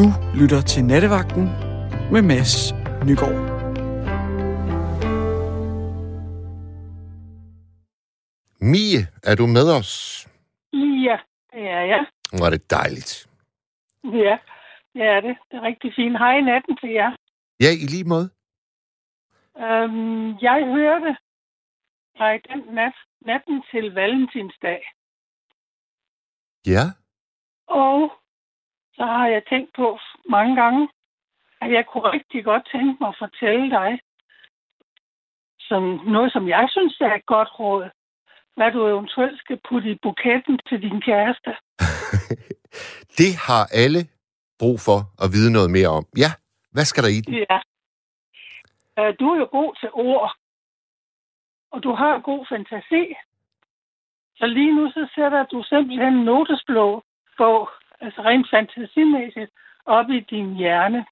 Du lytter til Nattevagten med Mads Nygaard. Mie, er du med os? Ja, det er jeg. Var det dejligt. Ja, det er det. Det er rigtig fint. Hej i natten til jer. Ja, i lige måde. Øhm, jeg hørte dig den nat, natten til valentinsdag. Ja, Og så har jeg tænkt på mange gange, at jeg kunne rigtig godt tænke mig at fortælle dig som noget, som jeg synes er et godt råd. Hvad du eventuelt skal putte i buketten til din kæreste. det har alle brug for at vide noget mere om. Ja, hvad skal der i den? Ja. Du er jo god til ord, og du har god fantasi. Så lige nu så sætter du simpelthen en notesblå på, altså rent fantasimæssigt, op i din hjerne.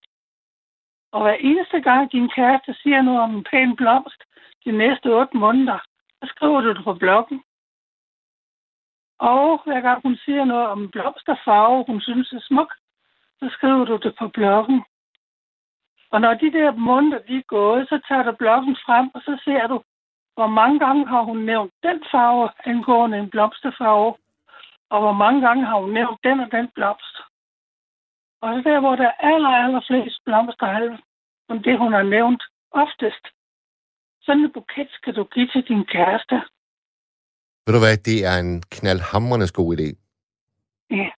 Og hver eneste gang din kæreste siger noget om en pæn blomst de næste otte måneder, så skriver du det på bloggen. Og hver gang hun siger noget om blomsterfarve, hun synes er smuk, så skriver du det på bloggen. Og når de der måneder de er gået, så tager du bloggen frem, og så ser du, hvor mange gange har hun nævnt den farve angående en blomsterfarve, og hvor mange gange har hun nævnt den og den blomst. Og så der, hvor der er aller, aller flest blomster, som det, hun har nævnt oftest. Sådan en buket skal du give til din kæreste. Ved du hvad, det er en knaldhamrende god idé. Ja.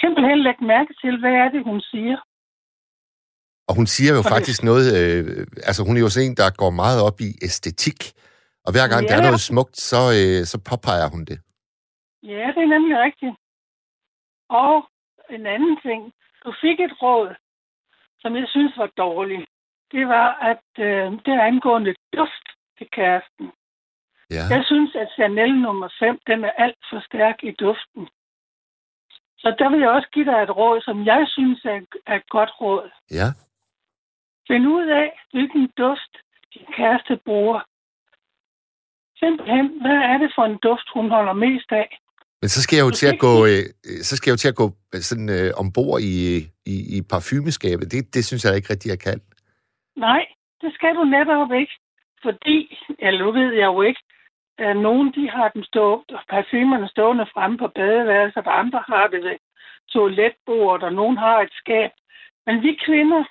Simpelthen læg mærke til, hvad er det, hun siger. Og hun siger jo det- faktisk noget, øh, altså hun er jo sådan en, der går meget op i æstetik. Og hver gang ja. der er noget smukt, så, øh, så påpeger hun det. Ja, det er nemlig rigtigt. Og en anden ting. Du fik et råd, som jeg synes var dårligt. Det var, at øh, det er angående duft til kæresten. Ja. Jeg synes, at Chanel nummer 5, den er alt for stærk i duften. Så der vil jeg også give dig et råd, som jeg synes er, er et godt råd. ja. Find ud af, hvilken duft din kæreste bruger. Simpelthen, hvad er det for en duft, hun holder mest af? Men så skal jeg jo til at gå, øh, så skal jeg jo til at gå øh, sådan øh, ombord i, i, i parfumeskabet. Det, det synes jeg ikke rigtig, jeg kan. Nej, det skal du netop ikke. Fordi, eller nu ved jeg jo ikke, at nogen de har den stå, parfumerne stående fremme på badeværelset, og andre har det ved toiletbordet, og nogen har et skab. Men vi kvinder,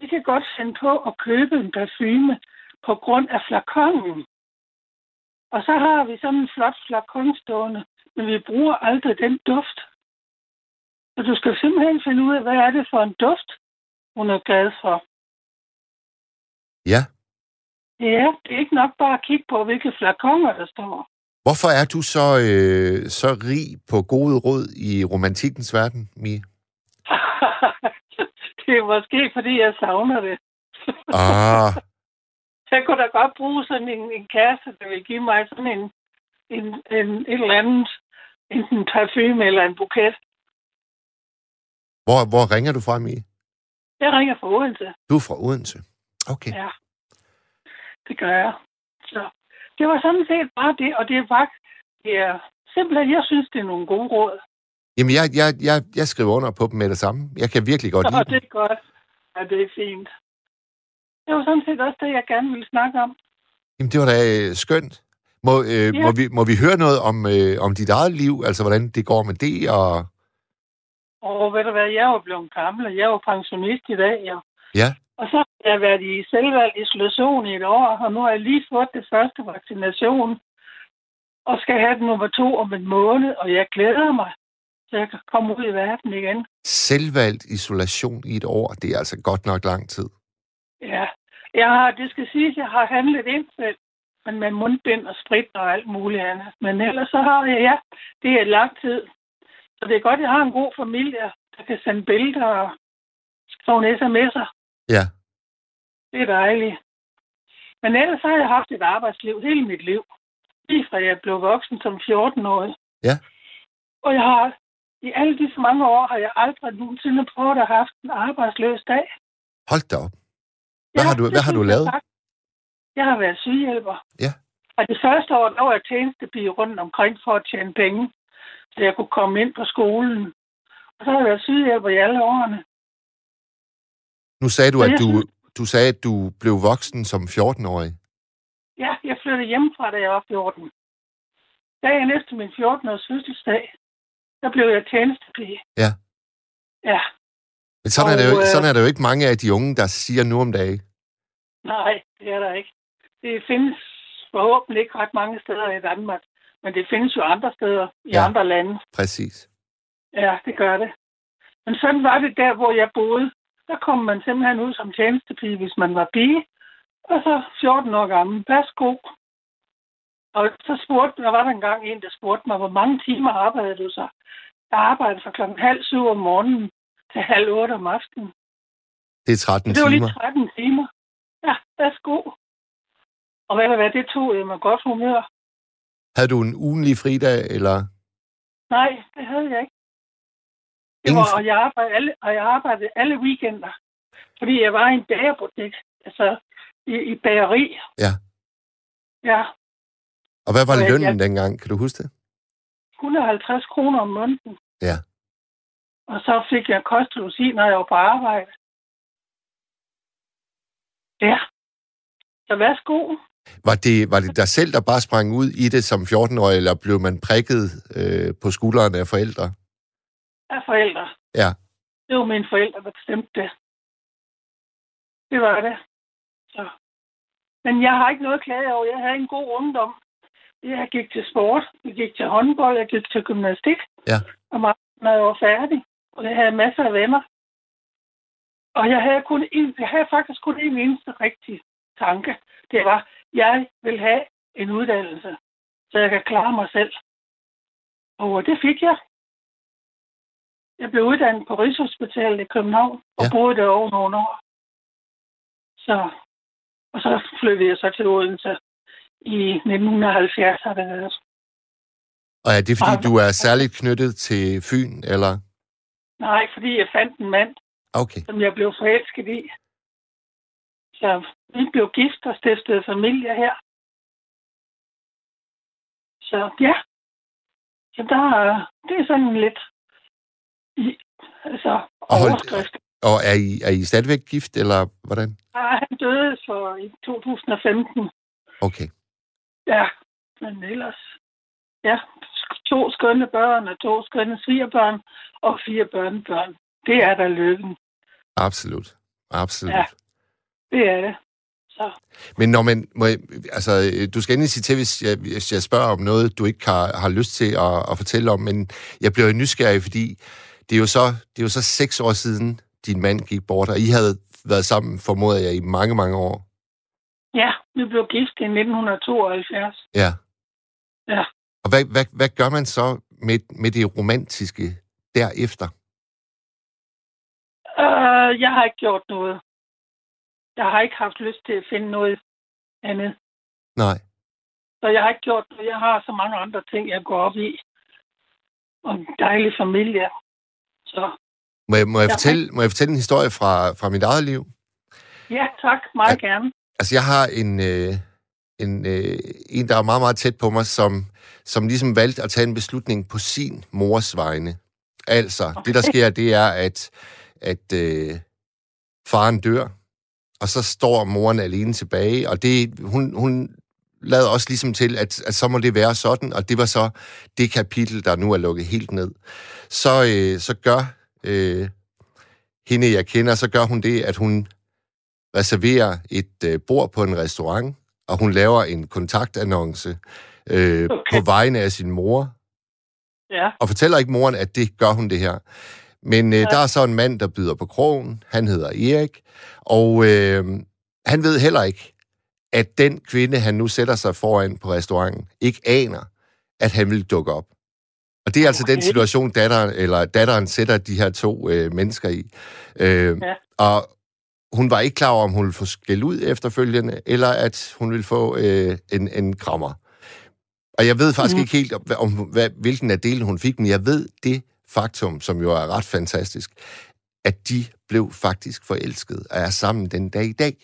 vi kan godt finde på at købe en parfume på grund af flakongen. Og så har vi sådan en flot flakon stående, men vi bruger aldrig den duft. Så du skal simpelthen finde ud af, hvad er det for en duft, hun er glad for. Ja. Ja, det er ikke nok bare at kigge på, hvilke flakonger der står. Hvorfor er du så, øh, så rig på gode råd i romantikkens verden, Mie? det er måske, fordi jeg savner det. Ah, Jeg kunne da godt bruge sådan en, en kæreste, der vil give mig sådan en, en, en et eller andet, enten en parfume eller en buket. hvor, hvor ringer du fra, Mie? Jeg ringer fra Odense. Du er fra Odense. Okay. Ja, det gør jeg. Så det var sådan set bare det, og det er faktisk, det er simpelthen, jeg synes, det er nogle gode råd. Jamen, jeg, jeg, jeg, jeg skriver under på dem med det samme. Jeg kan virkelig godt Og lide det dem. er godt. Ja, det er fint. Det var sådan set også det, jeg gerne ville snakke om. Jamen, det var da øh, skønt. Må, øh, Ja. må, vi, må vi høre noget om, øh, om dit eget liv? Altså, hvordan det går med det? Og... Og ved du hvad, jeg er jo blevet gammel, og jeg er jo pensionist i dag, ja. Ja. Og så har jeg været i selvvalgt isolation i et år, og nu har jeg lige fået det første vaccination, og skal have den nummer to om en måned, og jeg glæder mig, så jeg kan komme ud i verden igen. Selvvalgt isolation i et år, det er altså godt nok lang tid. Ja, jeg har, det skal siges, jeg har handlet ind selv, men med mundbind og sprit og alt muligt andet. Men ellers så har jeg, ja, det er lang tid. Så det er godt, jeg har en god familie, der kan sende billeder og skrive sms'er. Ja. Det er dejligt. Men ellers har jeg haft et arbejdsliv hele mit liv. Lige fra jeg blev voksen som 14-årig. Ja. Og jeg har, i alle disse mange år, har jeg aldrig nogensinde prøvet at have haft en arbejdsløs dag. Hold da op. Hvad har du- hvad har du lavet? faktisk. Jeg har været sygehjælper. Ja. Og det første år, der var jeg tjenestepige rundt omkring for at tjene penge, så jeg kunne komme ind på skolen. Og så har jeg været sygehjælper i alle årene. Nu sagde du, at du, du sagde, at du blev voksen som 14-årig. Ja, jeg flyttede hjemmefra, da jeg var 14. Dagen efter min 14-års fødselsdag, der blev jeg tjenestepige. Ja. Ja, Men sådan, er det jo, Og, øh, sådan er det jo ikke mange af de unge, der siger nu om dagen. nej, det er der ikke. Det findes forhåbentlig ikke ret mange steder i Danmark, men det findes jo andre steder i Ja. andre lande. Præcis. Ja, det gør det. Men sådan var det der, hvor jeg boede. Der kom man simpelthen ud som tjenestepige, hvis man var pige. Og så 14 år gammel. Værsgo. Og så spurgte, der var der engang en, der spurgte mig, hvor mange timer arbejdede du så? Jeg arbejdede fra klokken halv syv om morgenen til halv otte om aftenen. Det er 13 Det var timer. lige 13 timer. Ja, værsgo. Og hvad var, det tog jeg med godt humør. Havde du en ugenlig fridag, eller? Nej, det havde jeg ikke. Det Ingen var, og, jeg arbejdede alle, og jeg arbejdede alle weekender. Fordi jeg var i en bagerbutik. Altså, i, i bageri. Ja. Ja, Og hvad var Og jeg- lønnen dengang? Kan du huske det? 150 kroner om måneden. Ja. Og så fik jeg kost og logi, når jeg var på arbejde. Ja. Så værsgo. Var det, var det dig selv, der bare sprang ud i det som 14-årig, eller blev man prikket øh, på skulderen af forældre? Af forældre. Ja. Det var mine forældre, der bestemte det. Det var det. Så. Men jeg har ikke noget at klage over. Jeg havde en god ungdom. Jeg gik til sport, jeg gik til håndbold, jeg gik til gymnastik. Ja. Og meget, når jeg var færdig. Og jeg havde masser af venner. Og jeg havde, kun en, jeg havde faktisk kun en eneste rigtig tanke. Det var, jeg vil have en uddannelse, så jeg kan klare mig selv. Og det fik jeg. Jeg blev uddannet på Rigshospitalet i København, og Ja. boede der over nogle år. Så, og så flyttede jeg så til Odense i 1970, har det været. Og er det, fordi du er særligt knyttet til Fyn, eller? Nej, fordi jeg fandt en mand, Okay. som jeg blev forelsket i. Så vi blev gift og stiftede familie her. Så ja, så der, er- det er sådan lidt i, altså Og overskrift. Og er I, er I stadigvæk gift, eller hvordan? Ah, han døde for i 2015. Okay. Ja, men ellers, ja, to skønne børn og to skønne svigerbørn og fire børnebørn. Det er der lykken. Absolut. Absolut. Ja. Det er det. Så Men når man, må jeg, altså, du skal endelig sige til, hvis jeg, hvis jeg spørger om noget, du ikke har, har lyst til at, at fortælle om, men jeg bliver jo nysgerrig, fordi det er jo så, det er jo så seks år siden, din mand gik bort, og I havde været sammen, formoder jeg, i mange, mange år. ja, vi blev gift i 1972. Ja. Ja. Og hvad, hvad, hvad gør man så med, med det romantiske derefter? Uh, jeg har ikke gjort noget. Jeg har ikke haft lyst til at finde noget andet. Nej. Så jeg har ikke gjort noget. Jeg har så mange andre ting, jeg går op i. Og en dejlig familie. Så Må jeg, må jeg, Ja. fortælle, må jeg fortælle en historie fra, fra mit eget liv? ja, tak. Meget gerne. Altså, jeg har en, øh, en, øh, en, der er meget, meget tæt på mig, som, som ligesom valgte at tage en beslutning på sin mors vegne. Altså, okay. det der sker, det er, at, at øh, faren dør, og så står moren alene tilbage, og det, hun, hun lader også ligesom til, at, at så må det være sådan, og det var så det kapitel, der nu er lukket helt ned. Så, øh, så gør øh, hende, jeg kender, så gør hun det, at hun reserverer et øh, bord på en restaurant, og hun laver en kontaktannonce øh, okay. På vegne af sin mor, Ja, og fortæller ikke moren, at det gør hun det her. Men øh, Ja. der er så en mand, der byder på krogen. Han hedder Erik. Og øh, han ved heller ikke, at den kvinde, han nu sætter sig foran på restauranten, ikke aner, at han vil dukke op. Og det er altså den Okay. situation, datteren, eller datteren sætter de her to øh, mennesker i. Øh, Ja. Og hun var ikke klar over, om hun ville få skæld ud efterfølgende, eller at hun ville få øh, en, en krammer. Og jeg ved faktisk mm. ikke helt, om, om hvad, hvilken af delen hun fik, men jeg ved det faktum, som jo er ret fantastisk, at de blev faktisk forelsket og er sammen den dag i dag.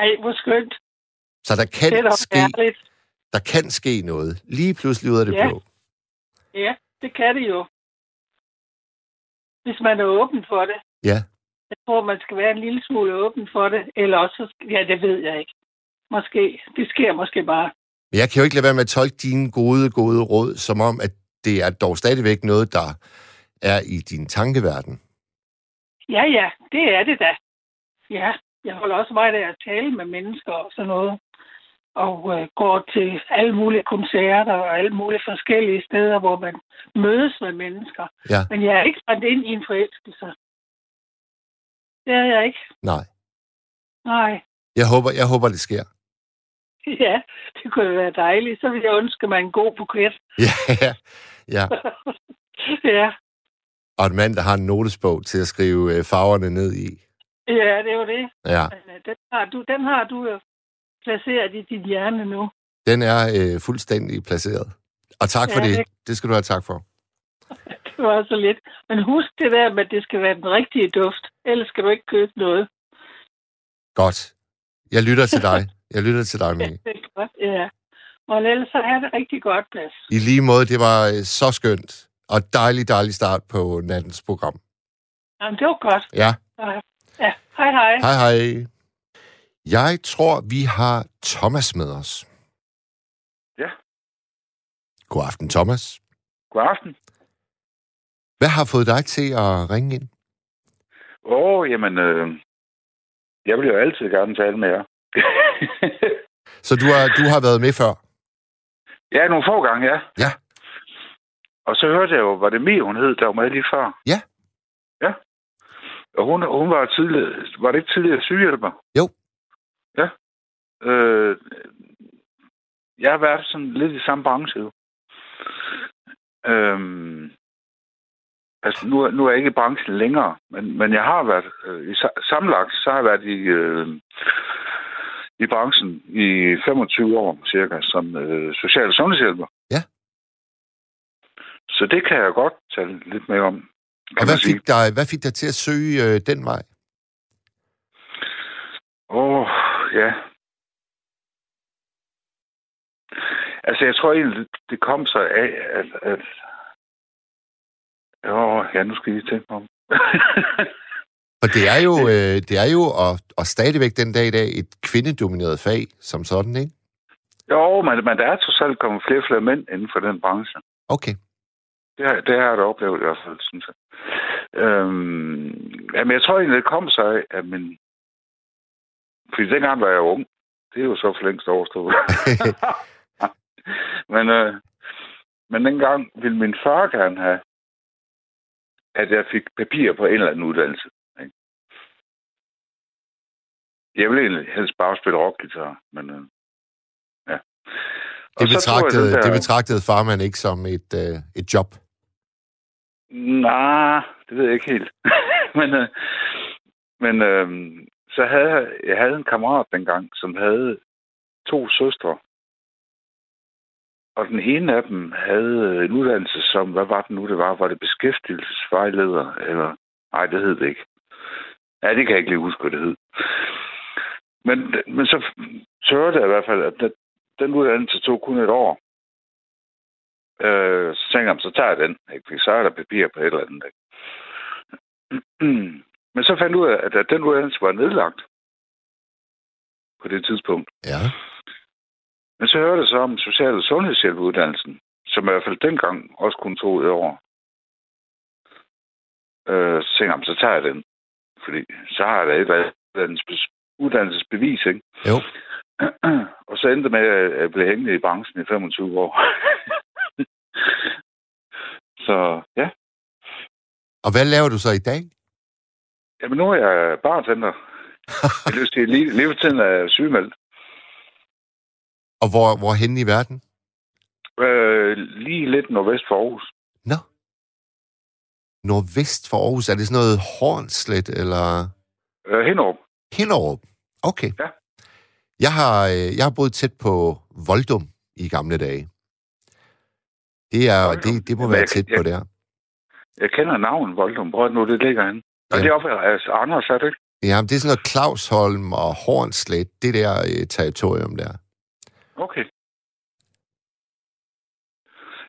Ej, hvor skønt. Så der Det er kan, ske, der kan ske noget. Lige pludselig ud af det Ja. blå. Ja, det kan det jo. Hvis man er åben for det. Ja. Jeg tror, man skal være en lille smule åben for det, eller også, ja, det ved jeg ikke. Måske. Det sker måske bare. Men jeg kan jo ikke lade være med at tolke dine gode, gode råd, som om, at det er dog stadigvæk noget, der er i din tankeverden. Ja, ja, det er det da. Ja, jeg holder også meget af at tale med mennesker og sådan noget. Og øh, går til alle mulige koncerter og alle mulige forskellige steder, hvor man mødes med mennesker. Ja. Men jeg er ikke brændt ind i en forelskelse. Det er jeg ikke. Nej. Nej. Jeg håber, jeg håber det sker. Ja, det kunne være dejligt. Så vil jeg ønske mig en god buket. Ja, ja, ja. ja. Og en mand, der har en notesbog til at skrive øh, farverne ned i. Ja, det er jo det. Ja, øh, den, har du, den har du jo placeret i dit hjerne nu. den er øh, fuldstændig placeret. Og tak for Ja, det. det- Det skal du have tak for. Det var så lidt. Men husk det der med, at det skal være den rigtige duft. Ellers skal du ikke købe noget. Godt. Jeg lytter til dig. Jeg lytter til dig, Mie. Det er godt, ja. Og ellers så have det rigtig godt, plads. I lige måde, det var øh, så skønt. Og dejlig, dejlig start på nattens program. Jamen, det var godt. Ja, Ja, hej hej. hej hej. Jeg tror, vi har Thomas med os. Ja. God aften, Thomas. God aften. Hvad har fået dig til at ringe ind? Åh, oh, jamen, øh, jeg vil jo altid gerne tale med jer. Så du har, du har været med før? ja, nogle få gange, ja. Ja. Og så hørte jeg jo, var det Mie, hun hed, der var med lige før? Ja. Ja. Og hun, hun var tidligere, var det ikke tidligere sygehjælper? Jo. Ja. Øh, jeg har været sådan lidt i samme branche jo. Øhm, altså, nu, nu er jeg ikke i branchen længere, men, men jeg har været, øh, i, sa- sammenlagt, så har jeg været i, øh, i branchen i 25 år cirka, som øh, social- sundhedshjælper. Ja. Så det kan jeg godt tale lidt mere om. Og hvad fik, dig, hvad fik dig til at søge øh, den vej? Åh, oh, ja. Altså, jeg tror egentlig, det kom så af, at... at Åh, ja, nu skal I tænke mig om. For det er jo, øh, det er jo og, og stadigvæk den dag i dag et kvindedomineret fag som sådan, ikke? jo, men, men der er trods alt kommet flere og flere mænd inden for den branche. Okay. Det, har- det har jeg da oplevet i hvert fald, synes jeg. Øhm, jamen, jeg tror egentlig, det kom så af, at min... Fordi dengang var jeg ung. Det er jo så for længst overstået. men, øh, men dengang ville min far gerne have, at jeg fik papir på en eller anden uddannelse. Ikke? Jeg ville egentlig helst bare spille rockgitar, men øh, ja. Og Det jeg betragtede, den der- det betragtede farmand ikke som et, øh, et job. Nej, det ved jeg ikke helt. men øh, men øh, så havde jeg, jeg havde en kammerat dengang, som havde to søstre. Og den ene af dem havde en uddannelse som, hvad var det nu, det var? Var det beskæftigelsesvejleder? Eller, nej, det hed det ikke. Ja, det kan jeg ikke lige huske, hvad det hed. Men, men så, så hørte jeg i hvert fald, at den, den uddannelse tog kun et år. Øh, så tænkte jeg, så tager jeg den. Ikke? Fordi så er der papir på et eller andet. Ikke? Men så fandt jeg ud af, at, at den uddannelse var nedlagt på det tidspunkt. Ja. Men så hørte jeg så om social- og sundhedshjælpeuddannelsen, som i hvert fald dengang også kun tog et år. Øh, så tænkte jeg, så tager jeg den. Fordi så har jeg da et eller andet uddannelsesbevis, ikke? Jo. og så endte med, at jeg blev hængende i branchen i 25 år. så ja. Og hvad laver du så i dag? Jamen nu er jeg bartender. Jeg lyst til at levetiden er sygemeldt. Og hvor, hvor hen i verden? Øh, lige lidt nordvest for Aarhus. Nå. Nordvest for Aarhus. Er det sådan noget Hornslet eller Øh, Hinderup. Hinderup? Okay. Ja. Jeg har, øh, jeg har boet tæt på Voldum i gamle dage. Det, er, Voldum? det, det må Jamen, være jeg- tæt på jeg- der. Jeg kender navnet Voldum. Hvor det nu, det ligger henne? Og Ja. det er oppe altså, Anders, er det ikke? Ja, men det er sådan noget Clausholm og Hornslet, det der øh, territorium der. Okay.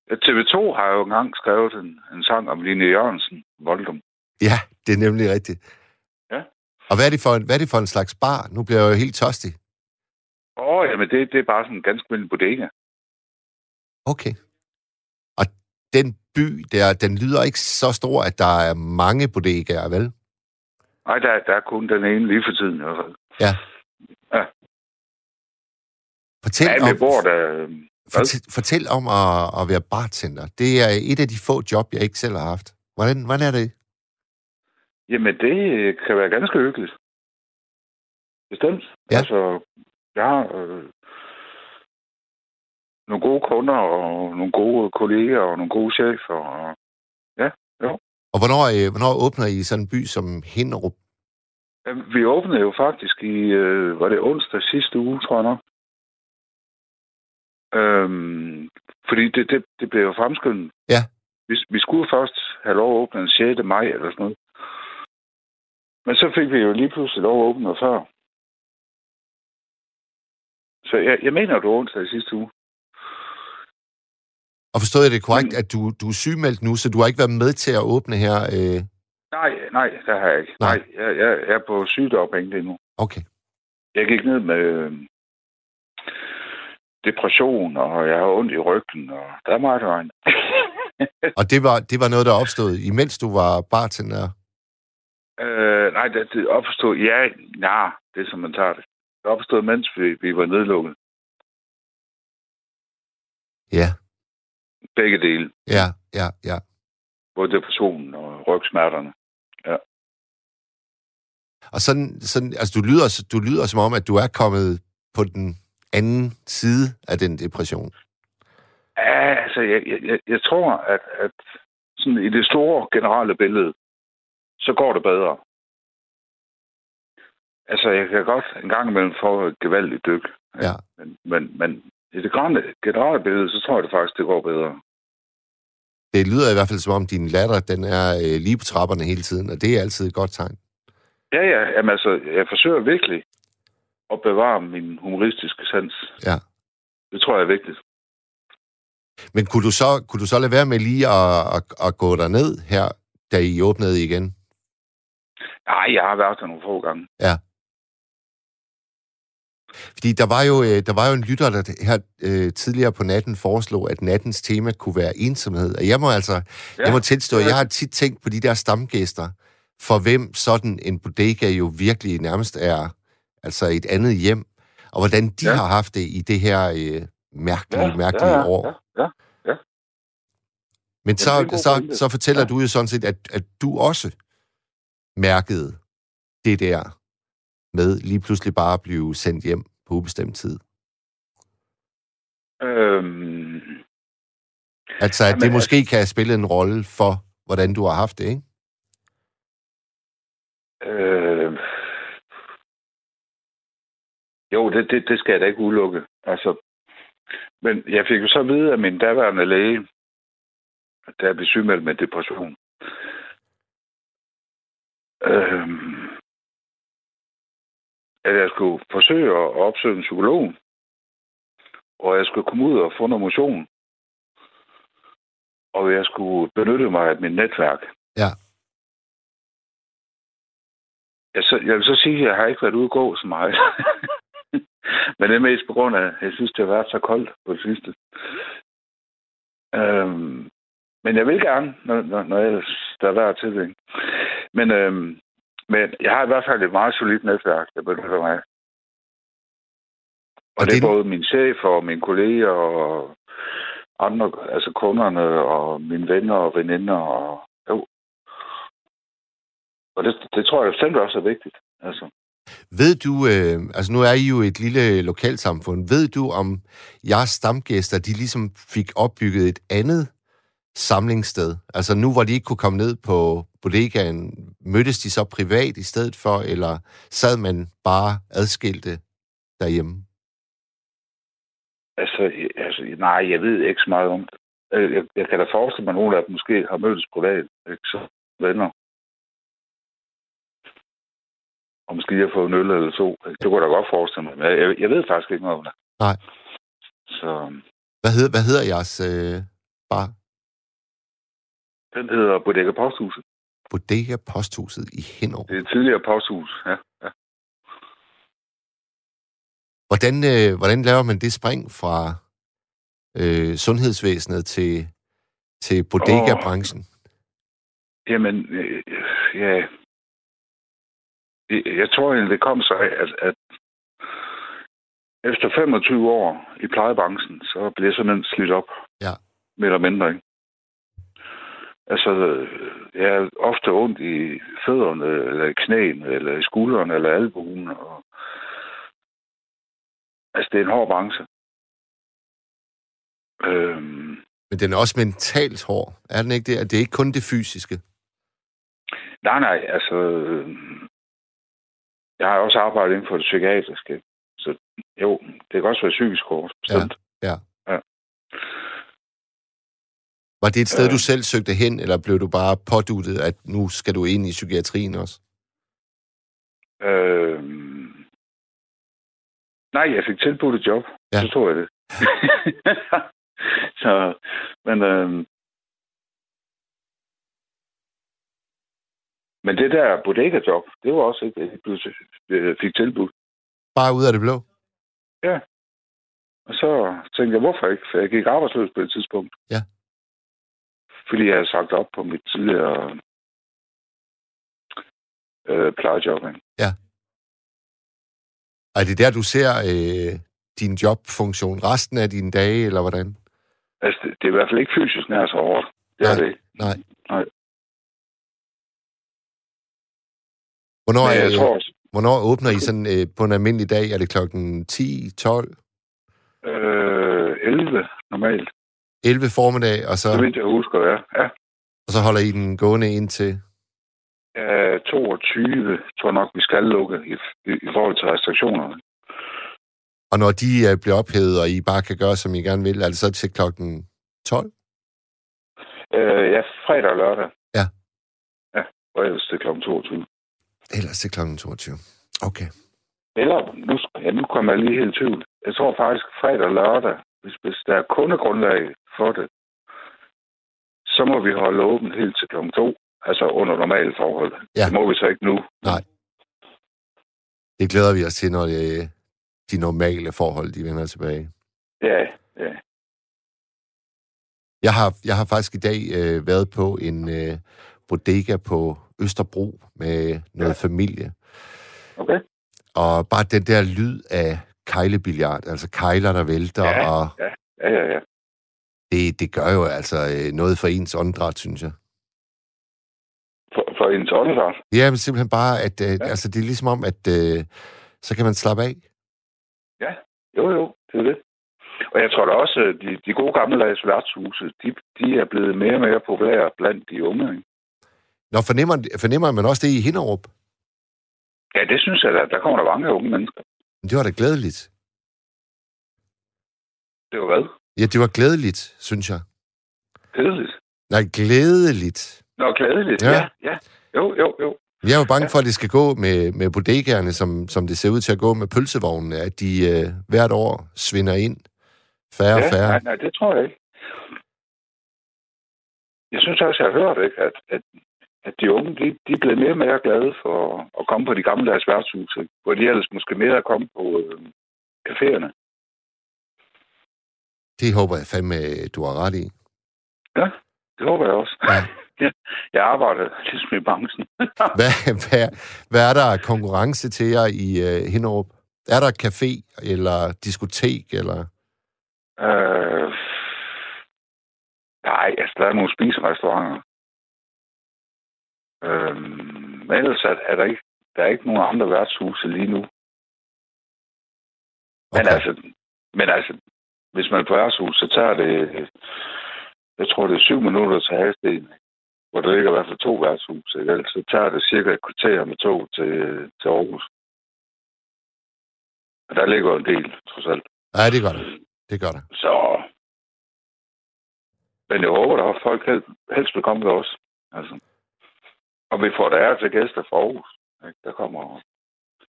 Ja, TV2 har jo engang skrevet en, en sang om Line Jørgensen, Voldum. Ja, det er nemlig rigtigt. Og hvad er det for en, hvad er det for en slags bar? Nu bliver jeg jo helt tørstig. Åh, oh, jamen det, det er bare sådan en ganske almindelig bodega. Okay. Og den by der, den lyder ikke så stor, at der er mange bodegaer, vel? Nej, der, der er kun den ene lige for tiden i hvert fald. Ja. Ja. Fortæl Ja, om, bor der... Fortæl, fortæl om at, at være bartender. Det er et af de få job, jeg ikke selv har haft. Hvordan, hvordan er det? Jamen, det kan være ganske hyggeligt. Bestemt. Ja. Altså, jeg har øh, nogle gode kunder, og nogle gode kolleger, og nogle gode chefer. Og, Og hvornår, øh, hvornår åbner I sådan en by som Hinderup? Ja, vi åbnede jo faktisk i, øh, var det onsdag sidste uge, tror jeg nok. Øhm, fordi det, det, det blev jo fremskyndet. Ja. Vi, vi skulle først have lov at åbne den 6. maj eller sådan noget. Men så fik vi jo lige pludselig lov at åbne noget før. Så jeg, jeg mener, det var onsdag i sidste uge. Og forstod jeg det korrekt, at du, du er sygemeldt nu, så du har ikke været med til at åbne her? Øh... Nej, nej, det har jeg ikke. Nej. Nej, jeg, jeg, jeg er på sygedagpenge lige nu. Okay. Jeg gik ned med øh, depression, og jeg har ondt i ryggen, og der er meget vejen. Og det var, det var noget, der opstod, imens du var bartender? Øh, nej, det, det opstod... Ja, nej, det er som man tager det. Det opstod, mens vi, vi var nedlukket. Ja, Begge dele. ja, ja, ja. Både depressionen og rygsmerterne. Og sådan, sådan altså du lyder, du lyder som om, at du er kommet på den anden side af den depression. Ja, altså, jeg, jeg, jeg, jeg tror, at, at sådan i det store generelle billede, så går det bedre. Altså, jeg kan godt en gang imellem få et gevaldigt dyk. Ja. Men, men, men i det grønne, generelle billede, så tror jeg det faktisk, det går bedre. Det lyder i hvert fald som om, din latter, den er øh, lige på trapperne hele tiden, og det er altid et godt tegn. Ja, ja, jamen altså, jeg forsøger virkelig at bevare min humoristiske sans. Ja. Det tror jeg er vigtigt. Men kunne du så, kunne du så lade være med lige at, at, at gå derned her, da I åbnede igen? Nej, jeg har været der nogle få gange. Fordi der var jo, øh, der var jo en lytter, der her øh, tidligere på natten foreslog, at nattens tema kunne være ensomhed. Og jeg må altså, ja, jeg må tilstå, at jeg har tit tænkt på de der stamgæster, for hvem sådan en bodega jo virkelig nærmest er altså et andet hjem, og hvordan de ja. Ja. har haft det i det her øh, mærkelige, mærkelige ja, ja, år. Ja, ja. Men så, det er en god så, pointe. så fortæller Ja. du jo sådan set, at, at du også mærkede det der med lige pludselig bare at blive sendt hjem på ubestemt tid. Øhm, Altså, at Jamen, det måske kan spille en rolle for, hvordan du har haft det, ikke? Øh, jo, det, det, det skal jeg da ikke udelukke. Altså, men jeg fik jo så at vide af min daværende læge, da jeg blev sygemeldt med depression. Øh, at jeg skulle forsøge at opsøge en psykolog, og jeg skulle komme ud og få noget motion, og jeg skulle benytte mig af mit netværk. Ja. Jeg, så, jeg vil så sige, at jeg har ikke været ude at gå så meget. Men det er mest på grund af, at jeg synes, det har været så koldt på det sidste. Øhm, men jeg vil gerne, når, når, når jeg, der er værd til det. Men, øhm, men jeg har i hvert fald et meget solidt netværk, jeg benytter mig. Og, Og det er både min chef og mine kolleger og andre, altså kunderne og mine venner og veninder. Og, jo. og det, det tror jeg bestemt også er vigtigt. Altså. Ved du, øh, altså nu er I jo et lille lokalsamfund, ved du om jeres stamgæster, de ligesom fik opbygget et andet samlingssted? Altså nu, hvor de ikke kunne komme ned på bodegaen, mødtes de så privat i stedet for, eller sad man bare adskilte derhjemme? Altså, altså, nej, jeg ved ikke så meget om det. Øh, Jeg, jeg kan da forestille mig, at nogle af dem måske har mødtes privat, ikke så venner. Og måske har fået en øl eller to. Det kunne jeg da godt forestille mig. Men jeg, jeg ved faktisk ikke noget om det. Nej. Så Hvad hedder, hvad hedder jeres øh, bar? Den hedder Bodega Posthuset. Bodega Posthuset i Hinderup. Det er et tidligere posthus, ja. ja. Hvordan, øh, hvordan laver man det spring fra øh, sundhedsvæsenet til, til bodega-branchen? Oh. Jamen, øh, ja. Jeg tror egentlig, det kom så af, at, at efter 25 år i plejebranchen, så blev jeg simpelthen slidt op. Ja. Mere eller mindre, ikke? Altså, jeg er ofte ondt i fødderne, eller i knæene, eller i skuldrene, eller albuen. Og... Altså, det er en hård branche. Øhm... Men den er også mentalt hård, er den ikke det? Det er ikke kun det fysiske. Nej, nej, altså... Jeg har også arbejdet inden for det psykiatriske. Så jo, det kan også være psykisk hårdt, bestemt. Ja, ja. Var det et sted, øh, du selv søgte hen, eller blev du bare påduttet, at nu skal du ind i psykiatrien også? Øh, nej, jeg fik tilbudt et job. Ja. Så tror jeg det. så, men, øh, men det der bodega-job, det var også ikke, jeg fik tilbudt. Bare ud af det blå? Ja. Og så tænkte jeg, hvorfor ikke? For jeg gik arbejdsløs på et tidspunkt. Ja. Fordi jeg havde sagt op på mit tidligere øh, plejejob. Ja. Er det der, du ser øh, din jobfunktion resten af dine dage, eller hvordan? Altså, det, det er i hvert fald ikke fysisk nær så hårdt. Det nej, er det ikke. Nej. nej. Hvornår, Men jeg er, tror hvornår åbner I sådan øh, på en almindelig dag? Er det klokken 10, 12? Øh, 11 normalt. 11 formiddag, og så, Så vidt jeg husker, ja. ja. og så holder I den gående ind til... Øh, 22 tror nok, vi skal lukke i, i, i forhold til restriktionerne. Og når de øh, bliver ophævet, og I bare kan gøre, som I gerne vil, er det så til klokken 12? Øh, ja, fredag og lørdag. Ja. Ja, og ellers til klokken 22. Ellers til klokken 22. Okay. Eller, nu, ja, nu kommer jeg lige helt i tvivl. Jeg tror faktisk fredag og lørdag, hvis, hvis der er kundegrundlag for det, så må vi holde åbent helt til klokken 2. Altså under normale forhold. Ja. Det må vi så ikke nu. Nej. Det glæder vi os til, når det, de normale forhold, de vender tilbage. Ja, ja. Jeg har, jeg har faktisk i dag øh, været på en øh, bodega på Østerbro med noget ja. familie. Okay. Og bare den der lyd af kejlebilliard, altså kejler, der vælter, Ja, og ja, ja, ja, ja. det, det gør jo altså øh, noget for ens åndedræt, synes jeg. For, for ens åndedræt. Ja, men simpelthen bare, at øh, Ja. altså, det er ligesom om, at øh, så kan man slappe af. Ja, jo, jo, det er det. Og jeg tror da også, at de, de gode gammeldags værtshuse, de, de er blevet mere og mere populære blandt de unge. Ikke? Når fornemmer, fornemmer man også det i Hinderup? Ja, det synes jeg da. Der kommer der mange unge mennesker. Men det var da glædeligt. Det var hvad? Ja, det var glædeligt, synes jeg. Kedeligt. Nej, glædeligt. Nå, glædeligt. Ja. Ja, ja. Jo, jo, jo. Jeg er jo bange Ja. for, at det skal gå med, med bodegaerne, som, som det ser ud til at gå med pølsevognene, at de øh, hvert år svinder ind. Færre og ja, færre. Nej, nej, det tror jeg ikke. Jeg synes også, jeg har hørt, ikke, at, at, at de unge, de, de er blevet mere og mere glade for at komme på de gammeldags værtshuse, hvor de ellers måske mere er kommet på øh, caféerne. Det håber jeg fandme, du har ret i. Det håber jeg også. Ja. Jeg arbejder ligesom i branchen. Hvad, hvad, hvad er der konkurrence til jer i øh, Hinderup? Er der café eller diskotek? Eller? øh, nej, altså, der er nogle spiserestauranter. Øh, men ellers er, er der ikke, der er ikke nogen andre værtshuse lige nu. Men Okay. altså, men altså, hvis man er på værtshus, så tager det, jeg tror, det er syv minutter til Hasten, hvor der ligger i hvert fald to værtshus. Ikke? Ellers så tager det cirka et kvarter med tog til, til Aarhus. Og der ligger en del, trods alt. Ja, det gør det. Det gør det. Så... Men jeg håber, at folk helst, vil komme til os. Altså. Og vi får der er til gæster fra Aarhus. Ikke? Der kommer...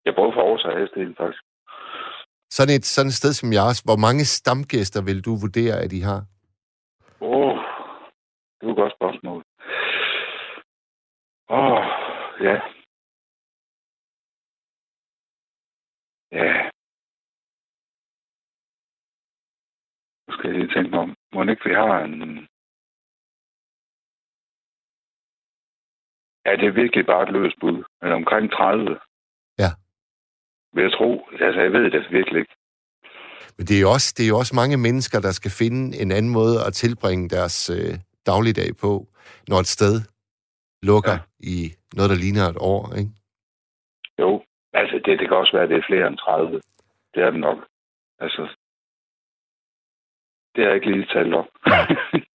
Jeg både fra Aarhus og Hasten, faktisk. Sådan et, sådan et sted som jeres, hvor mange stamgæster vil du vurdere, at I har? Åh, oh, det er et godt spørgsmål. Åh, oh, ja. Ja. Nu skal jeg lige tænke mig om. Må ikke vi har en... Ja, det er virkelig bare et løst bud. Men omkring 30. Ja. Vil jeg tro. Altså, jeg ved det virkelig ikke. Men det er, jo også, det er jo også mange mennesker, der skal finde en anden måde at tilbringe deres øh, dagligdag på, når et sted lukker ja. i noget, der ligner et år, ikke? Jo, altså det, det kan også være, at det er flere end 30. Det er det nok. Altså, det har jeg ikke lige talt om.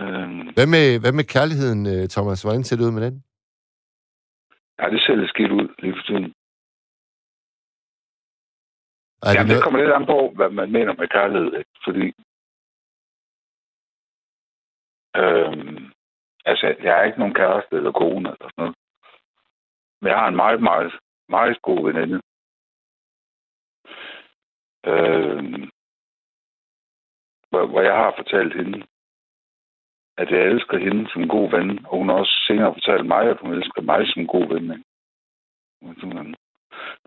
Øhm, Hvad med, hvad med kærligheden, øh, Thomas? Hvordan ser det ud med den? ja, det ser lidt skidt ud lige for tiden. Er Ja, det det kommer lidt an på, hvad man mener med kærlighed. Ikke? Fordi... Øhm, altså, jeg har ikke nogen kæreste eller kone eller sådan noget. Men jeg har en meget, meget, meget god veninde. Øhm, hvor, hvor jeg har fortalt hende, at jeg elsker hende som god ven, og hun har også senere fortalt mig, at hun elsker mig som god ven. Ikke?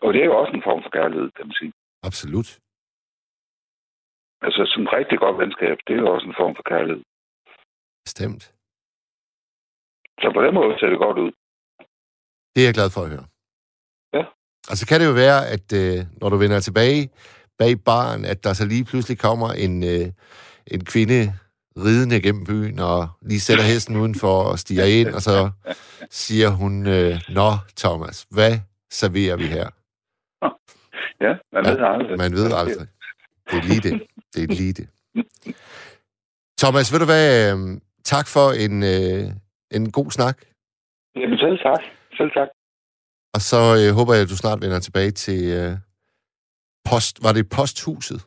Og det er jo også en form for kærlighed, kan man sige. Absolut. Altså, et rigtig godt venskab, det er jo også en form for kærlighed. Bestemt. Så på den måde ser det godt ud. Det er jeg glad for at høre. Ja. Og så kan det jo være, at øh, når du vender tilbage bag baren, at der så lige pludselig kommer en, øh, en kvinde ridende gennem byen, og lige sætter hesten udenfor og stiger ind, og så siger hun, øh, Nå, Thomas, hvad serverer vi her? Ja, man ved aldrig. Man ved aldrig. Det er lige det. Det er lige det. Thomas, ved du hvad? øh, Tak for en, øh, en god snak. Jamen selv tak. Selv tak. Og så øh, håber jeg, at du snart vender tilbage til øh, post... Var det posthuset?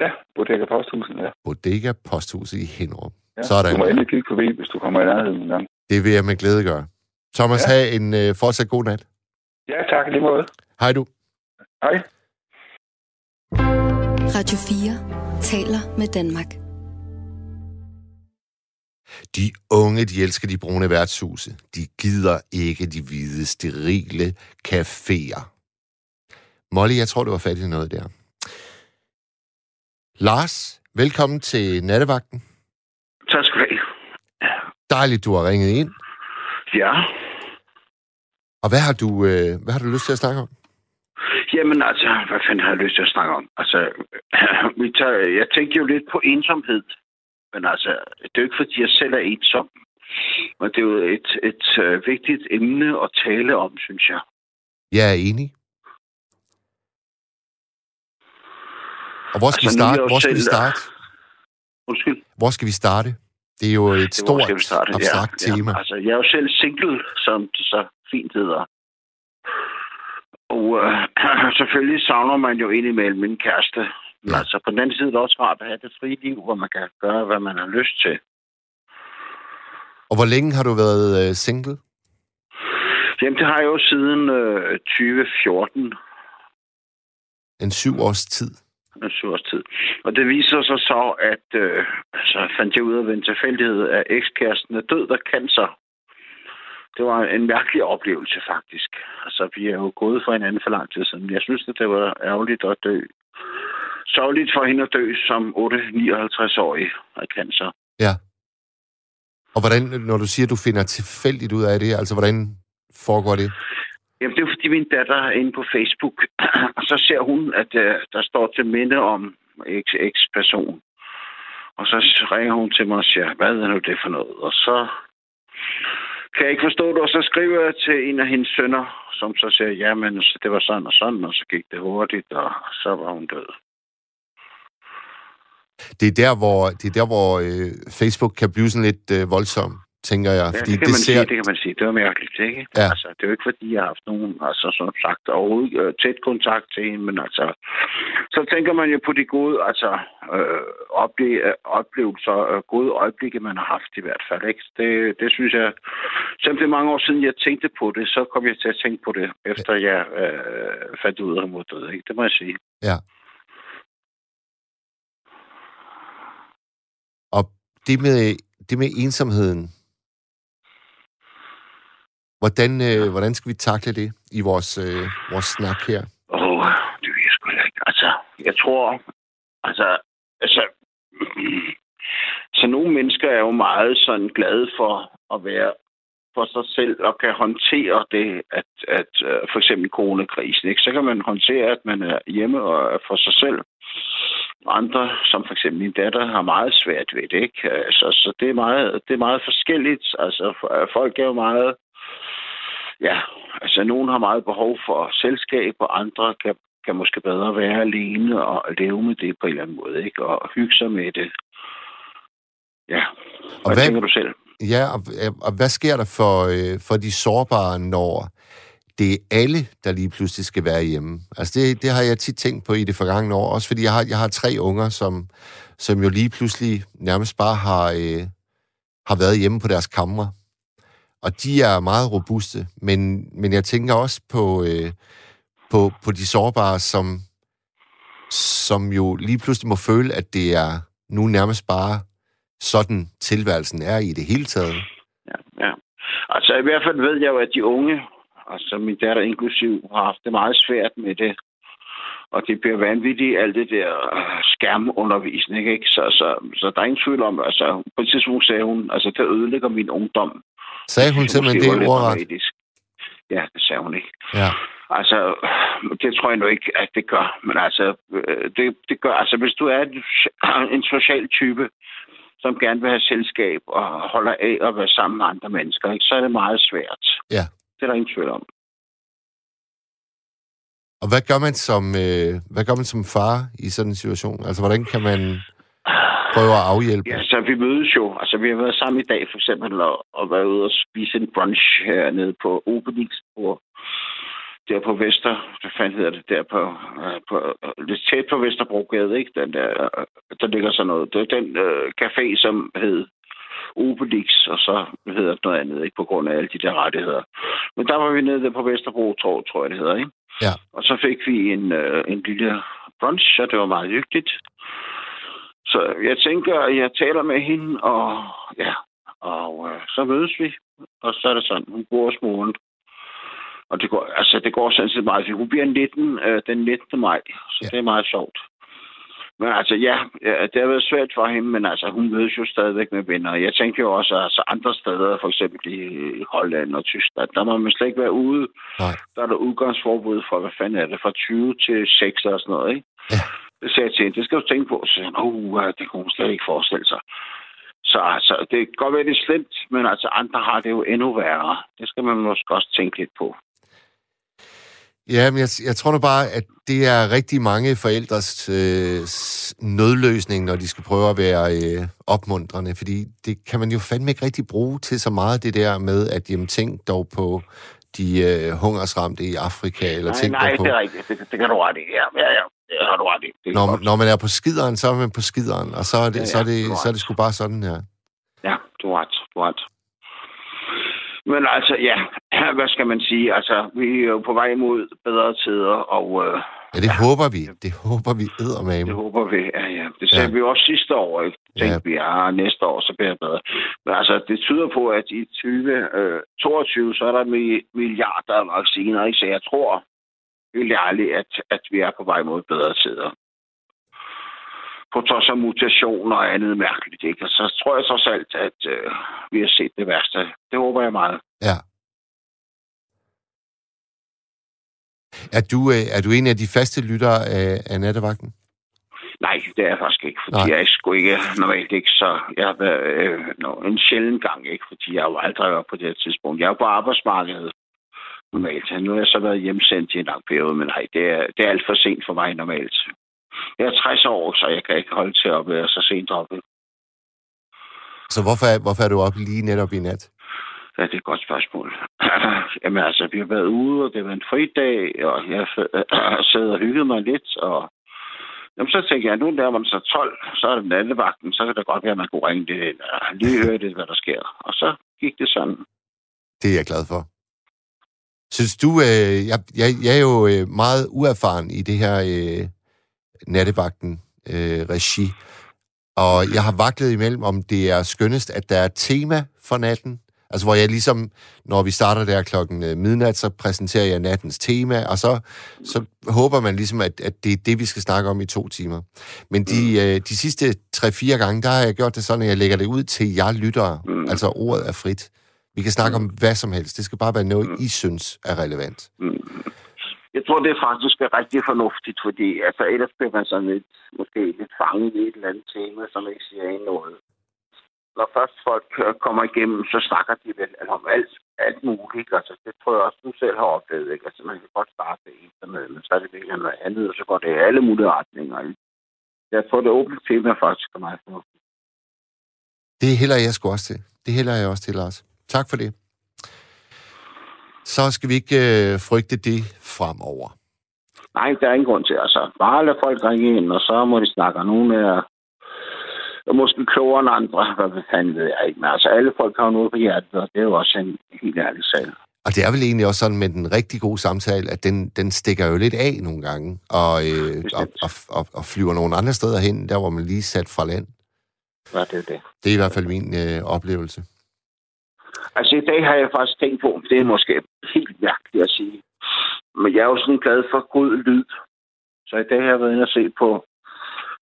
Ja, Bodega Posthusen, ja. Bodega Posthuset i Hinderup. ja. Sådan. Du må endelig kigge forbi, hvis du kommer i nærheden en gang. Det vil jeg med glæde gøre. Thomas, ja. Ja. have en øh, fortsat god nat. Ja, tak i lige måde. Hej du. Hej. Radio 4 taler med Danmark. De unge, de elsker de brune værtshuse. De gider ikke de hvide, sterile caféer. Molly, jeg tror, du var fat i noget der. Lars, velkommen til nattevagten. Tak skal du have. Dejligt, du har ringet ind. Ja, Og hvad har du, øh, hvad har du lyst til at snakke om? jamen altså, hvad fanden har jeg lyst til at snakke om? Altså, vi tager, jeg tænkte jo lidt på ensomhed. Men altså, det er jo ikke, fordi jeg selv er ensom. Men det er jo et, et øh, vigtigt emne at tale om, synes jeg. Jeg er enig. Og hvor skal, Altså, vi, starte? hvor skal vi starte? Undskyld. Hvor skal vi starte? Det er jo et Det stort, starte? abstrakt ja, tema. Ja, altså, jeg er jo selv single, som det så fint hedder. Og øh, selvfølgelig savner man jo indimellem min kæreste. Men Ja. altså, på den anden side er det også rart at have det frie liv, hvor man kan gøre, hvad man har lyst til. Og hvor længe har du været øh, single? Jamen, det har jeg jo siden øh, 2014, En syv års tid en syv års tid. Og det viser sig så, at øh, så fandt jeg ud af ved en tilfældighed, at ekskæresten er død af cancer. Det var en mærkelig oplevelse, faktisk. Altså, vi er jo gået for hinanden for lang tid siden. Jeg synes, at det var ærgerligt at dø. Sørgeligt for hende at dø som 8-59-årig af cancer. Ja. Og hvordan, når du siger, at du finder tilfældigt ud af det, altså hvordan foregår det? Jamen, det er fordi min datter er inde på Facebook, og så ser hun, at øh, der står til minde om XX-person. Og så ringer hun til mig og siger, hvad er nu det for noget? Og så kan jeg ikke forstå det, og så skriver jeg til en af hendes sønner, som så siger, ja, men det var sådan og sådan, og så gik det hurtigt, og så var hun død. Det er der, hvor, det er der, hvor øh, Facebook kan blive sådan lidt øh, voldsom, tænker jeg. Ja, Fordi det kan, det man ser... sige, det kan man sige. Det var mærkeligt, ikke? Ja. Altså, det er jo ikke, fordi jeg har haft nogen, altså, som sagt, overhovedet øh, tæt kontakt til hende, men altså, så tænker man jo på de gode, altså, øh, ople- øh, oplevelser, øh, gode øjeblikke, man har haft i hvert fald, ikke? Det, det synes jeg, selvom det er mange år siden, jeg tænkte på det, så kom jeg til at tænke på det, efter jeg øh, fandt ud af, at hun død, ikke? Det må jeg sige. Ja. Og det med, det med ensomheden, Hvordan, øh, hvordan skal vi takle det i vores, øh, vores snak her? Åh, oh, det ved jeg sgu ikke. Altså, jeg tror... Altså, altså... Så nogle mennesker er jo meget sådan glade for at være for sig selv og kan håndtere det, at, at uh, for eksempel coronakrisen, ikke? så kan man håndtere, at man er hjemme og er for sig selv. Andre, som for eksempel min datter, har meget svært ved det. Ikke? Så, så det, er meget, det er meget forskelligt. Altså, folk er jo meget... Ja, altså nogen har meget behov for selskab, og andre kan, kan måske bedre være alene og leve med det på en eller anden måde, ikke? og hygge sig med det. Ja, hvad, hvad tænker du selv? Ja, og, og hvad sker der for, øh, for de sårbare, når det er alle, der lige pludselig skal være hjemme? Altså det, det har jeg tit tænkt på i det forgangne år, også fordi jeg har, jeg har tre unger, som, som jo lige pludselig nærmest bare har, øh, har været hjemme på deres kamre. Og de er meget robuste, men, men jeg tænker også på, øh, på, på de sårbare, som, som jo lige pludselig må føle, at det er nu nærmest bare sådan tilværelsen er i det hele taget. Ja, ja. Altså i hvert fald ved jeg jo, at de unge, altså min datter inklusiv, har haft det meget svært med det. Og det bliver vanvittigt, alt det der øh, skærmundervisning, ikke? Så, så, så der er ingen tvivl om, altså på et tidspunkt sagde hun, altså det ødelægger min ungdom. Sagde hun simpelthen det ordret? Ja, det sagde hun ikke. Ja. Altså, det tror jeg nu ikke, at det gør. Men altså, øh, det, det gør, altså hvis du er en social type, som gerne vil have selskab og holder af at være sammen med andre mennesker, ikke? så er det meget svært. Ja. Det er der ingen tvivl om. Og hvad gør man som, øh, hvad gør man som far i sådan en situation? Altså, hvordan kan man prøve at afhjælpe? Ja, så vi mødes jo. Altså, vi har været sammen i dag, for eksempel, og, og været ude og spise en brunch hernede på Obelix, der på Vester, hvad fanden hedder det, der på, uh, på uh, lidt tæt på Vesterbrogade, ikke? Den der, uh, der ligger sådan noget. Det er den uh, café, som hed Obelix, og så hedder det noget andet, ikke? På grund af alle de der rettigheder. Men der var vi nede der på Vesterbro, tror, tror jeg, det hedder, ikke? Ja. Og så fik vi en, uh, en lille brunch, og det var meget hyggeligt. Så jeg tænker, at jeg taler med hende, og ja, og uh, så mødes vi. Og så er det sådan, hun bor hos moren. Og det går, altså, det går sådan set meget. Hun bliver 19, øh, den 19. maj, så ja. det er meget sjovt. Men altså, ja, det har været svært for hende, men altså, hun mødes jo stadigvæk med venner. Jeg tænker jo også, altså andre steder, for eksempel i Holland og Tyskland, der må man slet ikke være ude. Nej. Der er der udgangsforbud for, hvad fanden er det, fra 20 til 6 og sådan noget, ikke? Ja. Sagde jeg til hende, det skal du tænke på. Så sagde hun, uh, det kunne hun slet ikke forestille sig. Så altså, det kan godt være, det er slemt, men altså, andre har det jo endnu værre. Det skal man måske også tænke lidt på. Ja, men jeg, jeg tror nu bare, at det er rigtig mange forældres øh, nødløsning, når de skal prøve at være øh, opmuntrende, fordi det kan man jo fandme ikke rigtig bruge til så meget, det der med, at jamen, tænk dog på de øh, hungersramte i Afrika, eller nej, tænk nej, på... det er rigtigt. Det, det kan du ret i. Ja, ja, ja. Det har du ret i. Det når, når man er på skideren, så er man på skideren, og så er det, ja, ja, så er det, så er det sgu bare sådan her. Ja, du har ret. Du har ret. Men altså, ja, hvad skal man sige? Altså, vi er jo på vej mod bedre tider, og... Øh, ja, det ja. håber vi. Det håber vi eddermame. Det håber vi, ja, ja. Det sagde ja. vi også sidste år, ikke? Tænkte ja. vi, ja, næste år, så bliver det bedre. Men altså, det tyder på, at i 2022, øh, så er der milliarder af vacciner, ikke? Så jeg tror helt ærligt, at, at vi er på vej mod bedre tider på trods af mutationer og andet mærkeligt. Ikke? Og så tror jeg trods alt, at øh, vi har set det værste. Det håber jeg meget. Ja. Er du, øh, er du en af de faste lyttere af, af nattevagten? Nej, det er jeg faktisk ikke, fordi Nej. jeg sgu ikke normalt ikke så... Jeg har været øh, en sjælden gang, ikke, fordi jeg jo aldrig været på det tidspunkt. Jeg er på arbejdsmarkedet normalt. Nu har jeg så været hjemsendt i en lang periode, men nej, det er, det er alt for sent for mig normalt. Jeg er 60 år, så jeg kan ikke holde til at være så sent oppe. Så hvorfor er, hvorfor er du oppe lige netop i nat? Ja, det er et godt spørgsmål. Jamen altså, vi har været ude, og det var en fridag, og jeg har siddet og hygget mig lidt, og Jamen, så tænker jeg, nu nærmer man så 12, så er det nattevagten, så kan det godt være, at man kunne ringe det ind, og lige høre det, hvad der sker. Og så gik det sådan. Det er jeg glad for. Synes du, øh, jeg, jeg, jeg er jo øh, meget uerfaren i det her øh, nattevagten øh, regi. Og jeg har vaklet imellem, om det er skønnest, at der er tema for natten, Altså, hvor jeg ligesom, når vi starter der klokken øh, midnat, så præsenterer jeg nattens tema, og så, så håber man ligesom, at, at det er det, vi skal snakke om i to timer. Men de, mm. øh, de sidste tre-fire gange, der har jeg gjort det sådan, at jeg lægger det ud til jer lyttere. Mm. Altså, ordet er frit. Vi kan snakke mm. om hvad som helst. Det skal bare være noget, mm. I synes er relevant. Mm. Jeg tror, det faktisk er rigtig fornuftigt, fordi altså, ellers bliver man sådan lidt, måske lidt fanget i et eller andet tema, som ikke siger noget når først folk kommer igennem, så snakker de vel om alt, alt muligt. Altså, det tror jeg også, du selv har oplevet. Ikke? Altså, man kan godt starte med internet, men så er det virkelig noget andet, og så går det i alle mulige retninger. Ikke? Jeg tror, det åbne tema faktisk er meget fornuftigt. Det hælder jeg sgu også til. Det hælder jeg også til, Lars. Tak for det. Så skal vi ikke øh, frygte det fremover. Nej, der er ingen grund til. Altså, bare lad folk ringe ind, og så må de snakke. Nogle er måske klogere end andre, hvad fanden ved jeg ikke. Men altså, alle folk har noget på hjertet, og det er jo også en helt ærlig sag. Og det er vel egentlig også sådan med den rigtig gode samtale, at den, den stikker jo lidt af nogle gange, og, øh, og, og, og, og flyver nogle andre steder hen, der hvor man lige sat fra land. Ja, det er det. Det er i hvert fald min øh, oplevelse. Altså i dag har jeg faktisk tænkt på, det er måske helt mærkeligt at sige, men jeg er jo sådan glad for god lyd. Så i dag har jeg været inde og se på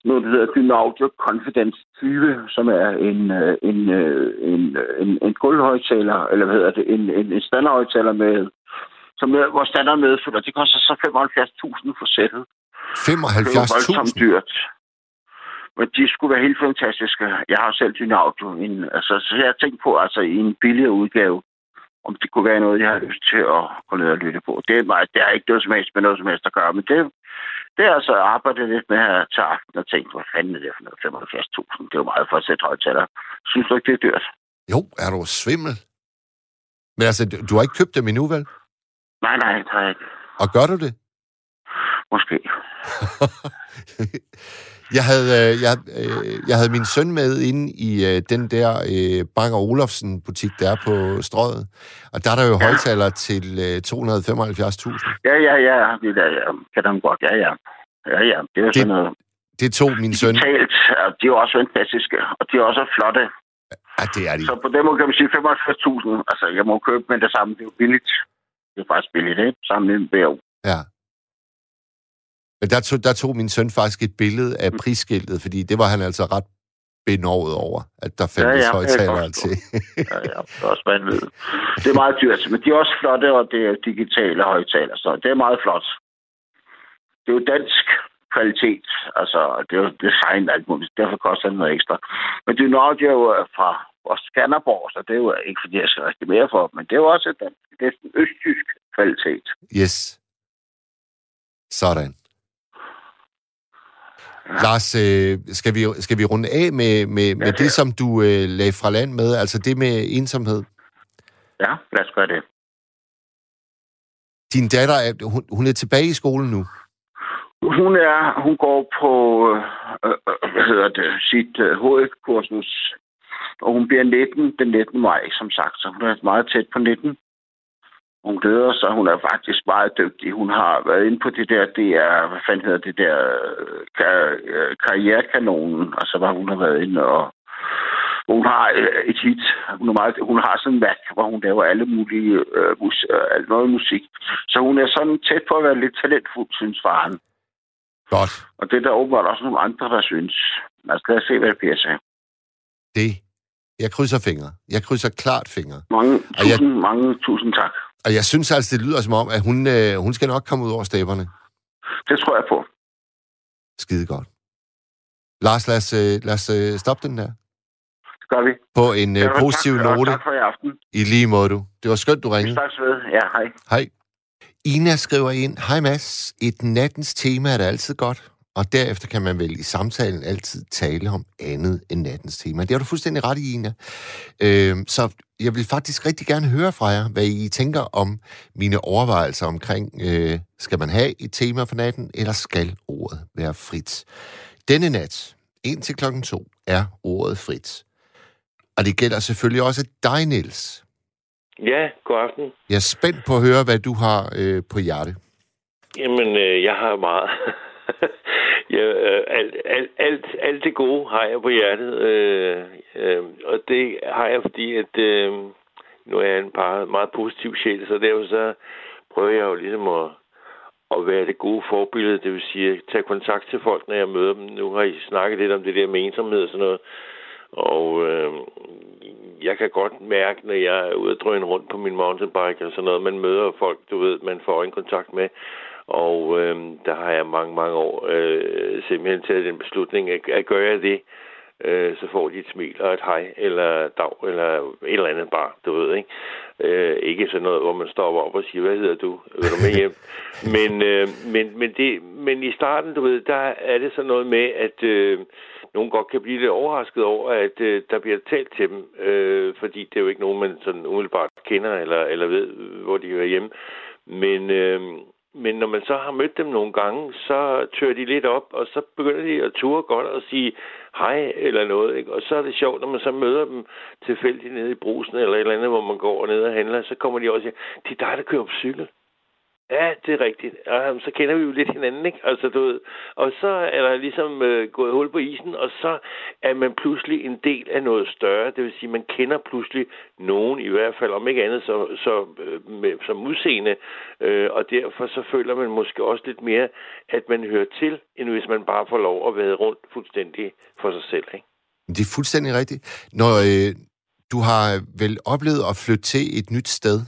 noget, der hedder Dynaudio Confidence 20, som er en, øh, en, øh, en, øh, en, en guldhøjtaler, eller hvad hedder det, en, en, en standardhøjtaler med, som hvor standard medfølger. Det koster så 75.000 for sættet. 75.000? Det er voldsomt dyrt. Men de skulle være helt fantastiske. Jeg har selv Dynaudio. En, altså, så jeg har tænkt på, altså i en billigere udgave, om det kunne være noget, jeg har lyst til at gå ned og lytte på. Det er, meget, det er ikke noget som helst med noget som helst at gøre, men det, det er altså arbejdet lidt med her til aften og tænkt, hvad fanden er det for noget 75.000? Det er jo meget for at sætte højtaler. Synes du ikke, det er dyrt? Jo, er du svimmel? Men altså, du, du har ikke købt dem endnu, vel? Nej, nej, det har jeg ikke. Og gør du det? Måske. jeg, havde, øh, jeg, øh, jeg havde min søn med inde i øh, den der Bang Olufsen butik, der er på strøget. Og der er der jo ja. højtaler til 275.000. Ja, ja, ja. Det der, ja. Kan dem godt. Ja, ja. Ja, ja. Det er det, sådan noget... Det tog min søn... Digitalt, de er også fantastiske, og de er også flotte. Ja, det er de. Så på den måde kan man sige 75.000. Altså, jeg må købe med det samme. Det er jo billigt. Det er faktisk billigt, ikke? Sammen med. Ja. Men der tog, der tog min søn faktisk et billede af mm. prisskiltet, fordi det var han altså ret benovet over, at der fandtes ja, ja, højtalere til. ja, ja, det er også vanvittigt. Det er meget dyrt, men de er også flotte, og det er digitale højtalere, så det er meget flot. Det er jo dansk kvalitet, altså det er jo design alt muligt, derfor koster det noget ekstra. Men det er jo fra vores Skanderborg, så det er jo ikke, fordi jeg skal rigtig mere for, men det er jo også dansk, det er en østtysk kvalitet. Yes. Sådan. Lars, øh, skal, vi, skal vi runde af med, med, med det, som du øh, lagde fra land med, altså det med ensomhed? Ja, lad os gøre det. Din datter, er, hun, hun er tilbage i skolen nu? Hun er, hun går på, øh, øh, hvad hedder det, sit øh, HF-kursus, og hun bliver 19 den 19. maj, som sagt, så hun er meget tæt på 19. Hun glæder sig. Hun er faktisk meget dygtig. Hun har været inde på det der, det er, hvad fanden hedder det der, kar- karrierekanonen. Altså, hvor hun har været inde og hun har øh, et hit. Hun, er meget, hun har sådan en Mac, hvor hun laver alle mulige øh, mus, øh, alt noget musik. Så hun er sådan tæt på at være lidt talentfuld, synes faren. Godt. Og det er der åbenbart også nogle andre, der synes. Altså, lad os se, hvad det bliver sig. Det. Jeg krydser fingre. Jeg krydser klart fingre. Mange tusind, jeg... mange tusind tak. Og jeg synes altså, det lyder som om, at hun, øh, hun skal nok komme ud over staberne. Det tror jeg på. Skide godt. Lars, lad os, øh, lad os øh, stoppe den der. Det gør vi. På en øh, positiv tak, note. Tak for i aften. I lige måde, du. Det var skønt, du ringede. Vi ved. Ja, hej. Hej. Ina skriver ind, Hej Mads, et nattens tema er da altid godt. Og derefter kan man vel i samtalen altid tale om andet end nattens tema. Det har du fuldstændig ret i, Ina. Øh, så jeg vil faktisk rigtig gerne høre fra jer, hvad I tænker om mine overvejelser omkring, øh, skal man have et tema for natten, eller skal ordet være frit? Denne nat, 1 til klokken 2, er ordet frit. Og det gælder selvfølgelig også dig, Niels. Ja, god aften. Jeg er spændt på at høre, hvad du har øh, på hjerte. Jamen, øh, jeg har meget. ja, øh, alt, alt, alt, alt det gode har jeg på hjertet. Øh, øh, og det har jeg, fordi at øh, nu er jeg en par, meget positiv sjæl, så derfor så prøver jeg jo ligesom at, at være det gode forbillede, det vil sige at tage kontakt til folk, når jeg møder dem. Nu har I snakket lidt om det der med ensomhed og sådan noget, og øh, jeg kan godt mærke, når jeg er ude og drøne rundt på min mountainbike og sådan noget, man møder folk, du ved, man får en kontakt med, og øh, der har jeg mange, mange år øh, simpelthen taget den beslutning, at, at gør jeg det, øh, så får de et smil og et hej, eller dag, eller et eller andet bare, du ved, ikke? Øh, ikke sådan noget, hvor man står op og siger, hvad hedder du? Vil du med hjem? men, øh, men, men, det, men i starten, du ved, der er det sådan noget med, at øh, nogen godt kan blive lidt overrasket over, at øh, der bliver talt til dem, øh, fordi det er jo ikke nogen, man sådan umiddelbart kender, eller, eller ved, hvor de hører hjemme. Men, øh, men når man så har mødt dem nogle gange, så tør de lidt op, og så begynder de at ture godt og sige hej eller noget. Ikke? Og så er det sjovt, når man så møder dem tilfældigt nede i brusen eller et eller andet, hvor man går ned og handler, så kommer de også og siger, det er dig, der kører på cykel. Ja, det er rigtigt. Og så kender vi jo lidt hinanden, ikke? Altså, du ved, og så er der ligesom øh, gået hul på isen, og så er man pludselig en del af noget større. Det vil sige, man kender pludselig nogen, i hvert fald, om ikke andet så, så øh, med, som udseende. Øh, og derfor så føler man måske også lidt mere, at man hører til, end hvis man bare får lov at være rundt fuldstændig for sig selv, ikke? Det er fuldstændig rigtigt. Når øh, du har vel oplevet at flytte til et nyt sted,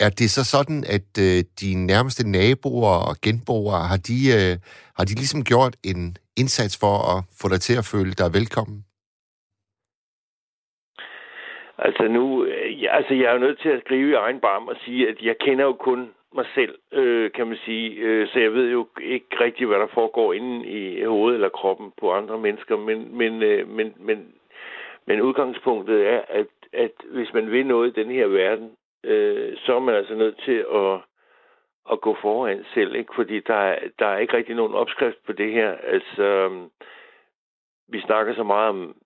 er det så sådan, at øh, de nærmeste naboer og genboere, har de, øh, har de ligesom gjort en indsats for at få dig til at føle dig velkommen? Altså nu, øh, jeg, altså jeg er jo nødt til at skrive i egen barm og sige, at jeg kender jo kun mig selv, øh, kan man sige. Øh, så jeg ved jo ikke rigtig, hvad der foregår inde i hovedet eller kroppen på andre mennesker. Men, men, øh, men, men, men udgangspunktet er, at, at hvis man vil noget i den her verden, øh, så er man altså nødt til at, at gå foran selv, ikke? fordi der er, der er ikke rigtig nogen opskrift på det her. Altså, vi snakker så meget om...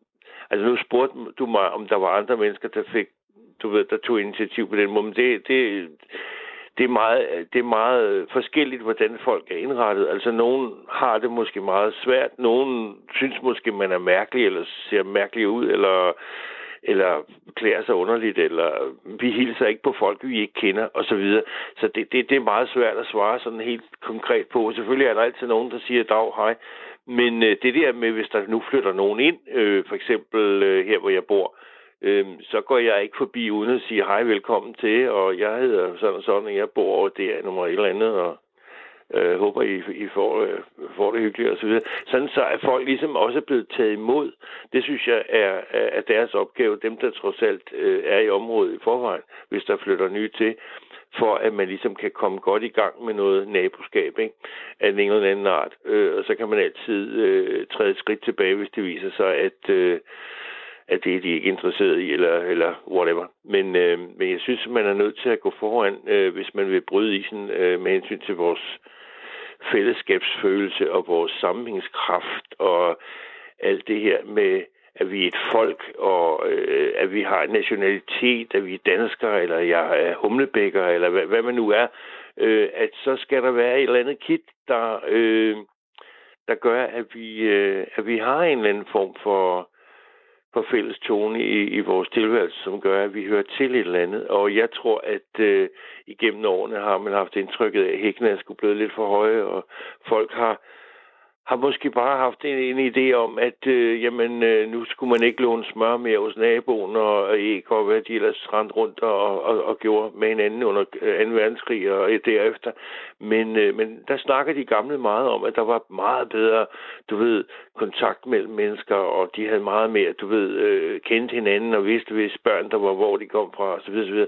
Altså, nu spurgte du mig, om der var andre mennesker, der fik, du ved, der tog initiativ på den måde, men det, det, det er, meget, det er meget forskelligt, hvordan folk er indrettet. Altså, nogen har det måske meget svært. Nogen synes måske, man er mærkelig, eller ser mærkelig ud, eller eller klæder sig underligt, eller vi hilser ikke på folk, vi ikke kender, osv. Så, videre. så det, det, det er meget svært at svare sådan helt konkret på. Selvfølgelig er der altid nogen, der siger dag, hej, men øh, det der med, hvis der nu flytter nogen ind, øh, for eksempel øh, her, hvor jeg bor, øh, så går jeg ikke forbi uden at sige hej, velkommen til, og jeg hedder sådan og sådan, og jeg bor over der nummer et eller andet, og øh, håber, I, I får, øh, får det hyggeligt osv. Så Sådan så er folk ligesom også blevet taget imod. Det synes jeg er, er deres opgave, dem der trods alt øh, er i området i forvejen, hvis der flytter nye til for at man ligesom kan komme godt i gang med noget naboskab ikke? af en eller anden art. Øh, og så kan man altid øh, træde et skridt tilbage, hvis det viser sig, at, øh, at det er de ikke interesseret i, eller, eller whatever. Men, øh, men jeg synes, man er nødt til at gå foran, øh, hvis man vil bryde isen øh, med hensyn til vores fællesskabsfølelse og vores sammenhængskraft og alt det her med, at vi er et folk, og øh, at vi har en nationalitet, at vi er danskere, eller jeg er humlebækker, eller hvad, hvad man nu er, øh, at så skal der være et eller andet kit, der, øh, der gør, at vi, øh, at vi har en eller anden form for for fælles tone i, i vores tilværelse, som gør, at vi hører til et eller andet. Og jeg tror, at øh, igennem årene har man haft indtrykket af, at hækkene er skulle blevet lidt for høje, og folk har har måske bare haft en, en idé om, at øh, jamen, øh, nu skulle man ikke låne smør mere hos naboen, og æg og hvad de ellers rendte rundt og, og, og gjorde med hinanden under øh, 2. Verdenskrig og øh, derefter. Men, øh, men der snakker de gamle meget om, at der var meget bedre, du ved, kontakt mellem mennesker, og de havde meget mere, du ved, øh, kendt hinanden og vidste, hvis børn, der var, hvor de kom fra, osv. osv.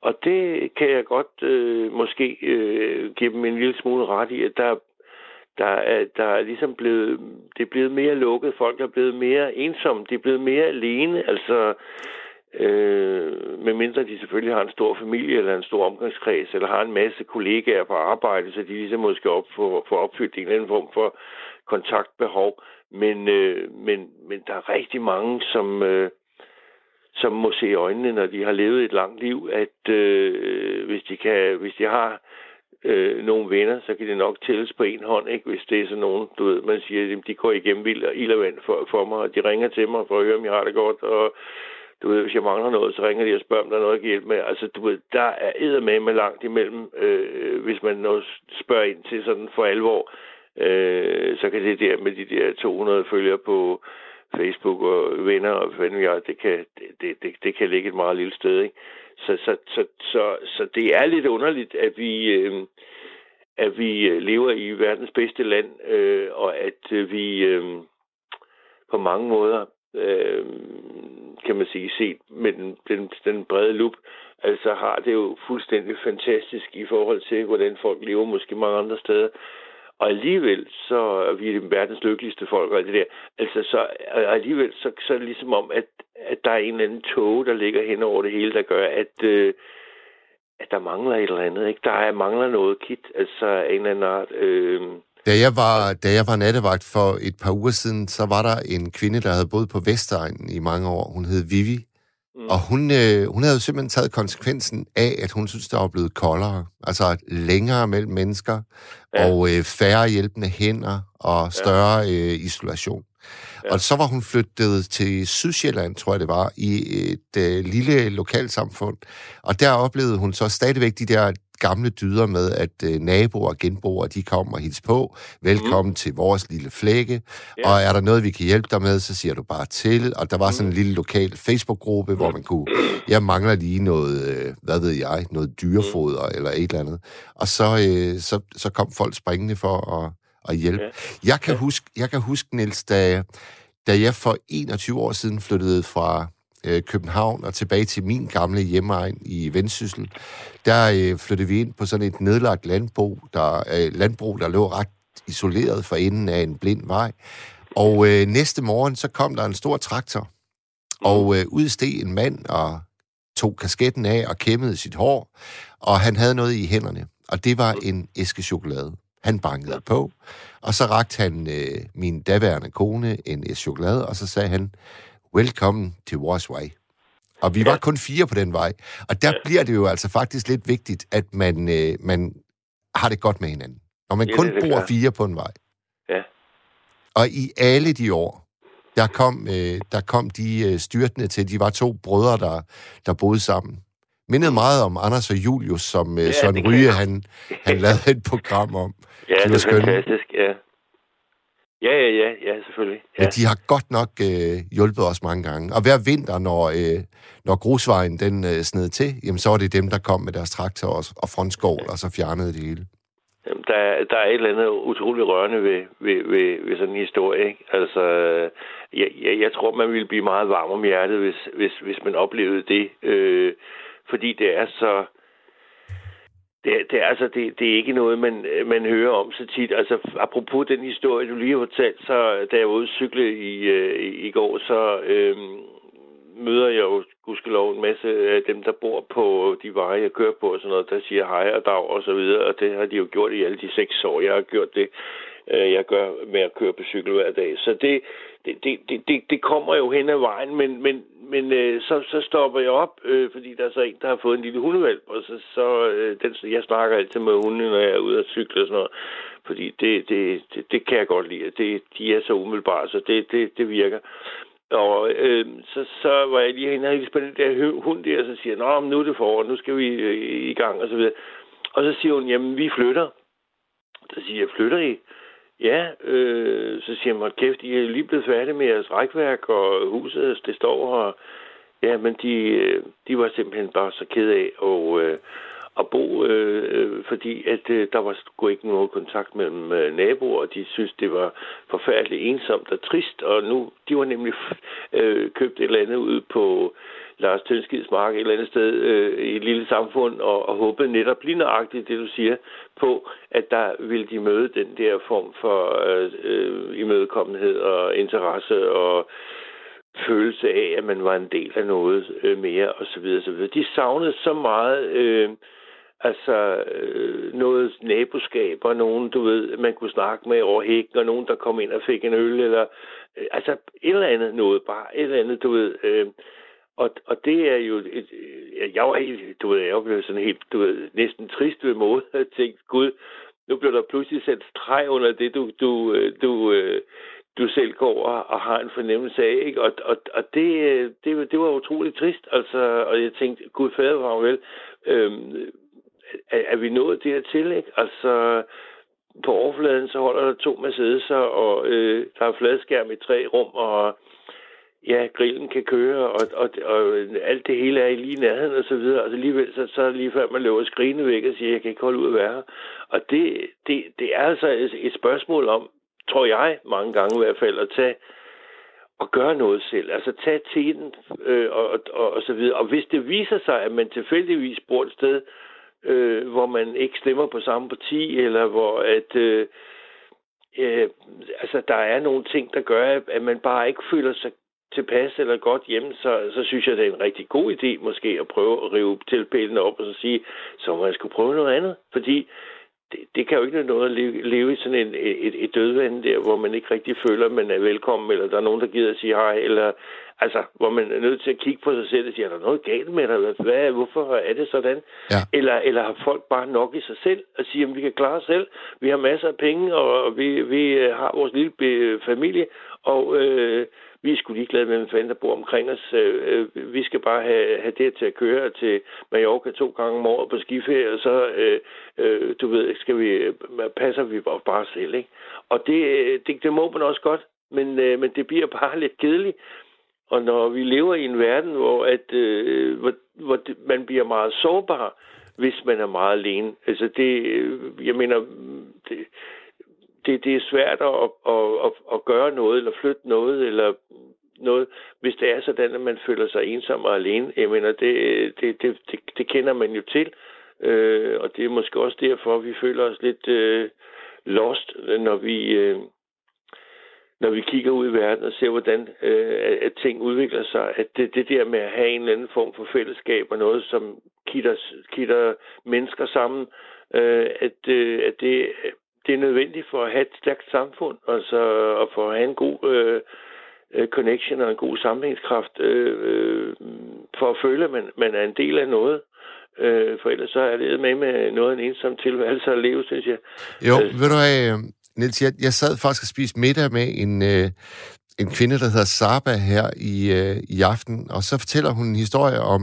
Og det kan jeg godt øh, måske øh, give dem en lille smule ret i, at der der er, der er ligesom blevet, det er blevet mere lukket. Folk er blevet mere ensomme. De er blevet mere alene. Altså, øh, medmindre de selvfølgelig har en stor familie eller en stor omgangskreds, eller har en masse kollegaer på arbejde, så de ligesom måske op for, for opfyldt en eller anden form for kontaktbehov. Men, øh, men, men der er rigtig mange, som, øh, som må se i øjnene, når de har levet et langt liv, at øh, hvis, de kan, hvis de har øh, nogle venner, så kan det nok tælles på en hånd, ikke? hvis det er sådan nogen, du ved, man siger, at de går igennem vild og, ild og vand for, for mig, og de ringer til mig for at høre, om jeg har det godt, og du ved, hvis jeg mangler noget, så ringer de og spørger, om der er noget, jeg kan hjælpe med. Altså, du ved, der er med med langt imellem, øh, hvis man nu spørger ind til sådan for alvor, øh, så kan det der med de der 200 følgere på Facebook og venner og hvad jeg, det kan, det, det, det kan ligge et meget lille sted, ikke? Så, så, så, så, så det er lidt underligt, at vi, øh, at vi øh, lever i verdens bedste land, øh, og at øh, vi øh, på mange måder, øh, kan man sige, set med den, den, den brede lup, altså har det jo fuldstændig fantastisk i forhold til, hvordan folk lever måske mange andre steder. Og alligevel så er vi verdens lykkeligste folk og det der. Altså så alligevel så, så er det ligesom om, at, at der er en eller anden tog, der ligger hen over det hele, der gør, at, øh, at der mangler et eller andet. Ikke? Der er, mangler noget kit, altså en eller anden art. Øh, da jeg, var, da jeg var nattevagt for et par uger siden, så var der en kvinde, der havde boet på Vestegnen i mange år. Hun hed Vivi. Mm. Og hun, øh, hun havde jo simpelthen taget konsekvensen af, at hun synes, der var blevet koldere. Altså længere mellem mennesker, ja. og øh, færre hjælpende hænder, og større ja. øh, isolation. Ja. Og så var hun flyttet til Sydsjælland, tror jeg det var, i et øh, lille lokalsamfund. Og der oplevede hun så stadigvæk de der gamle dyder med, at øh, naboer og genboer, de kommer og hilser på. Velkommen mm. til vores lille flække. Ja. Og er der noget, vi kan hjælpe dig med, så siger du bare til. Og der var sådan en mm. lille lokal Facebook-gruppe, hvor man kunne, jeg mangler lige noget, øh, hvad ved jeg, noget dyrefoder mm. eller et eller andet. Og så, øh, så, så kom folk springende for at, at hjælpe. Ja. Jeg kan huske, jeg kan huske Niels, da, da jeg for 21 år siden flyttede fra øh, København og tilbage til min gamle hjemmeegn i Vendsyssel, der øh, flyttede vi ind på sådan et nedlagt landbrug, der, øh, landbrug, der lå ret isoleret for enden af en blind vej. Og øh, næste morgen, så kom der en stor traktor, og øh, udsteg en mand og tog kasketten af og kæmmede sit hår, og han havde noget i hænderne, og det var en æske chokolade. Han bankede på, og så rakte han øh, min daværende kone en æske chokolade, og så sagde han, Welcome to vores vej. Og vi var kun fire på den vej. Og der bliver det jo altså faktisk lidt vigtigt, at man, øh, man har det godt med hinanden. Når man ja, kun bor klar. fire på en vej. Ja. Og i alle de år, der kom, øh, der kom de øh, styrtende til, de var to brødre, der, der boede sammen. Mindede meget om Anders og Julius, som øh, ja, Søren Ryge, han, han lavede et program om. Ja, det er fantastisk, ja. Ja, ja, ja, ja, selvfølgelig. Ja. Men de har godt nok øh, hjulpet os mange gange. Og hver vinter, når, øh, når grusvejen den øh, sned til, jamen, så var det dem, der kom med deres traktor og, og frontskål, ja. og så fjernede det hele. Jamen, der, der er et eller andet utroligt rørende ved, ved, ved, ved sådan en historie. Ikke? Altså, jeg, jeg, jeg tror, man ville blive meget varm om hjertet, hvis, hvis, hvis man oplevede det. Øh, fordi det er så det, det, altså, det, det er ikke noget, man, man hører om så tit. Altså, apropos den historie, du lige har fortalt, så da jeg var ude at cykle i, øh, i, i går, så øh, møder jeg jo gudskelov en masse af dem, der bor på de veje, jeg kører på og sådan noget, der siger hej og dag og så videre, og det har de jo gjort i alle de seks år, jeg har gjort det. Øh, jeg gør med at køre på cykel hver dag. Så det, det, det, det, det kommer jo hen ad vejen, men, men, men øh, så, så stopper jeg op, øh, fordi der er så en, der har fået en lille hundevalp, og så, så øh, den, jeg snakker altid med hunden, når jeg er ude at cykle og sådan noget, fordi det, det, det, det kan jeg godt lide. Det, de er så umiddelbare, så det, det, det virker. Og øh, så, så var jeg lige henne og på den der hund der, og så siger jeg, nu er det forår, nu skal vi øh, i gang, og så videre. Og så siger hun, jamen, vi flytter. Så siger jeg, flytter I? Ja, øh, så siger man, kæft, I er lige blevet færdige med jeres rækværk, og huset, det står her. Ja, men de, øh, de var simpelthen bare så ked af at, øh, at bo, øh, øh, fordi at øh, der var sgu ikke nogen kontakt mellem øh, naboer, og de synes, det var forfærdeligt ensomt og trist, og nu, de var nemlig øh, købt et eller andet ud på Lars Tønskids mark et eller andet sted øh, i et lille samfund, og, og håbede netop lige nøjagtigt det, du siger, på, at der ville de møde den der form for øh, øh, imødekommenhed og interesse og følelse af, at man var en del af noget øh, mere, og så videre. De savnede så meget... Øh, Altså øh, noget naboskab og nogen, du ved, man kunne snakke med over hækken, og nogen, der kom ind og fik en øl, eller øh, altså et eller andet noget, bare et eller andet, du ved. Øh, og, og det er jo... Et, jeg var helt... Du ved, jeg blev sådan helt... Du ved, næsten trist ved måde. Jeg tænkte, gud, nu bliver der pludselig sat streg under det, du, du, øh, du, øh, du selv går og, og har en fornemmelse af. Ikke? Og, og, og det, øh, det, det var utroligt trist. Altså, og jeg tænkte, gud fader var vel, øhm, er, er vi nået dertil? Ikke? Altså, på overfladen, så holder der to Mercedes'er, og øh, der er fladskærm i tre rum, og ja, grillen kan køre, og, og, og alt det hele er i lige nærheden og så videre. Altså alligevel, så, så er det lige før man løber skrigende væk og siger, jeg kan ikke holde ud at være her. Og det, det, det er altså et, et spørgsmål om, tror jeg, mange gange i hvert fald, at tage og gøre noget selv. Altså tage tiden øh, og, og, og så videre. Og hvis det viser sig, at man tilfældigvis bor et sted, øh, hvor man ikke stemmer på samme parti, eller hvor at øh, øh, altså der er nogle ting, der gør, at man bare ikke føler sig tilpas eller godt hjemme, så, så synes jeg, det er en rigtig god idé måske at prøve at rive tilpælene op og så sige, så man skulle prøve noget andet. Fordi det, det kan jo ikke noget at leve, leve i sådan en, et, et dødvand der, hvor man ikke rigtig føler, at man er velkommen, eller der er nogen, der gider at sige hej, eller altså, hvor man er nødt til at kigge på sig selv og sige, er der noget galt med dig? Hvad, hvorfor er det sådan? Ja. Eller, eller har folk bare nok i sig selv og sige, at vi kan klare os selv, vi har masser af penge, og vi, vi har vores lille familie, og øh, vi er sgu ligeglade med, hvem fanden der bor omkring os. Øh, øh vi skal bare have, have det til at køre til Mallorca to gange om året på skiferie, og så, øh, øh, du ved, skal vi, øh, passer vi bare, bare selv, ikke? Og det, øh, det, det må man også godt, men, øh, men det bliver bare lidt kedeligt. Og når vi lever i en verden, hvor, at, øh, hvor, hvor det, man bliver meget sårbar, hvis man er meget alene. Altså det, jeg mener, det, det, det er svært at, at, at, at gøre noget, eller flytte noget, eller noget, hvis det er sådan, at man føler sig ensom og alene. Jeg mener, det, det, det, det, det kender man jo til, øh, og det er måske også derfor, at vi føler os lidt øh, lost, når vi, øh, når vi kigger ud i verden og ser, hvordan øh, at ting udvikler sig. At det, det der med at have en eller anden form for fællesskab og noget, som kitter, kitter mennesker sammen, øh, at, øh, at det det er nødvendigt for at have et stærkt samfund, altså og for at have en god øh, øh, connection og en god sammenhængskraft, øh, øh, for at føle, at man, man er en del af noget. Øh, for ellers så er det med med noget af en ensom tilværelse at leve, synes jeg. Jo, øh, ved du hvad, øh, Niels, jeg, jeg sad faktisk og spiste middag med en, øh, en kvinde, der hedder Saba her i, øh, i aften, og så fortæller hun en historie om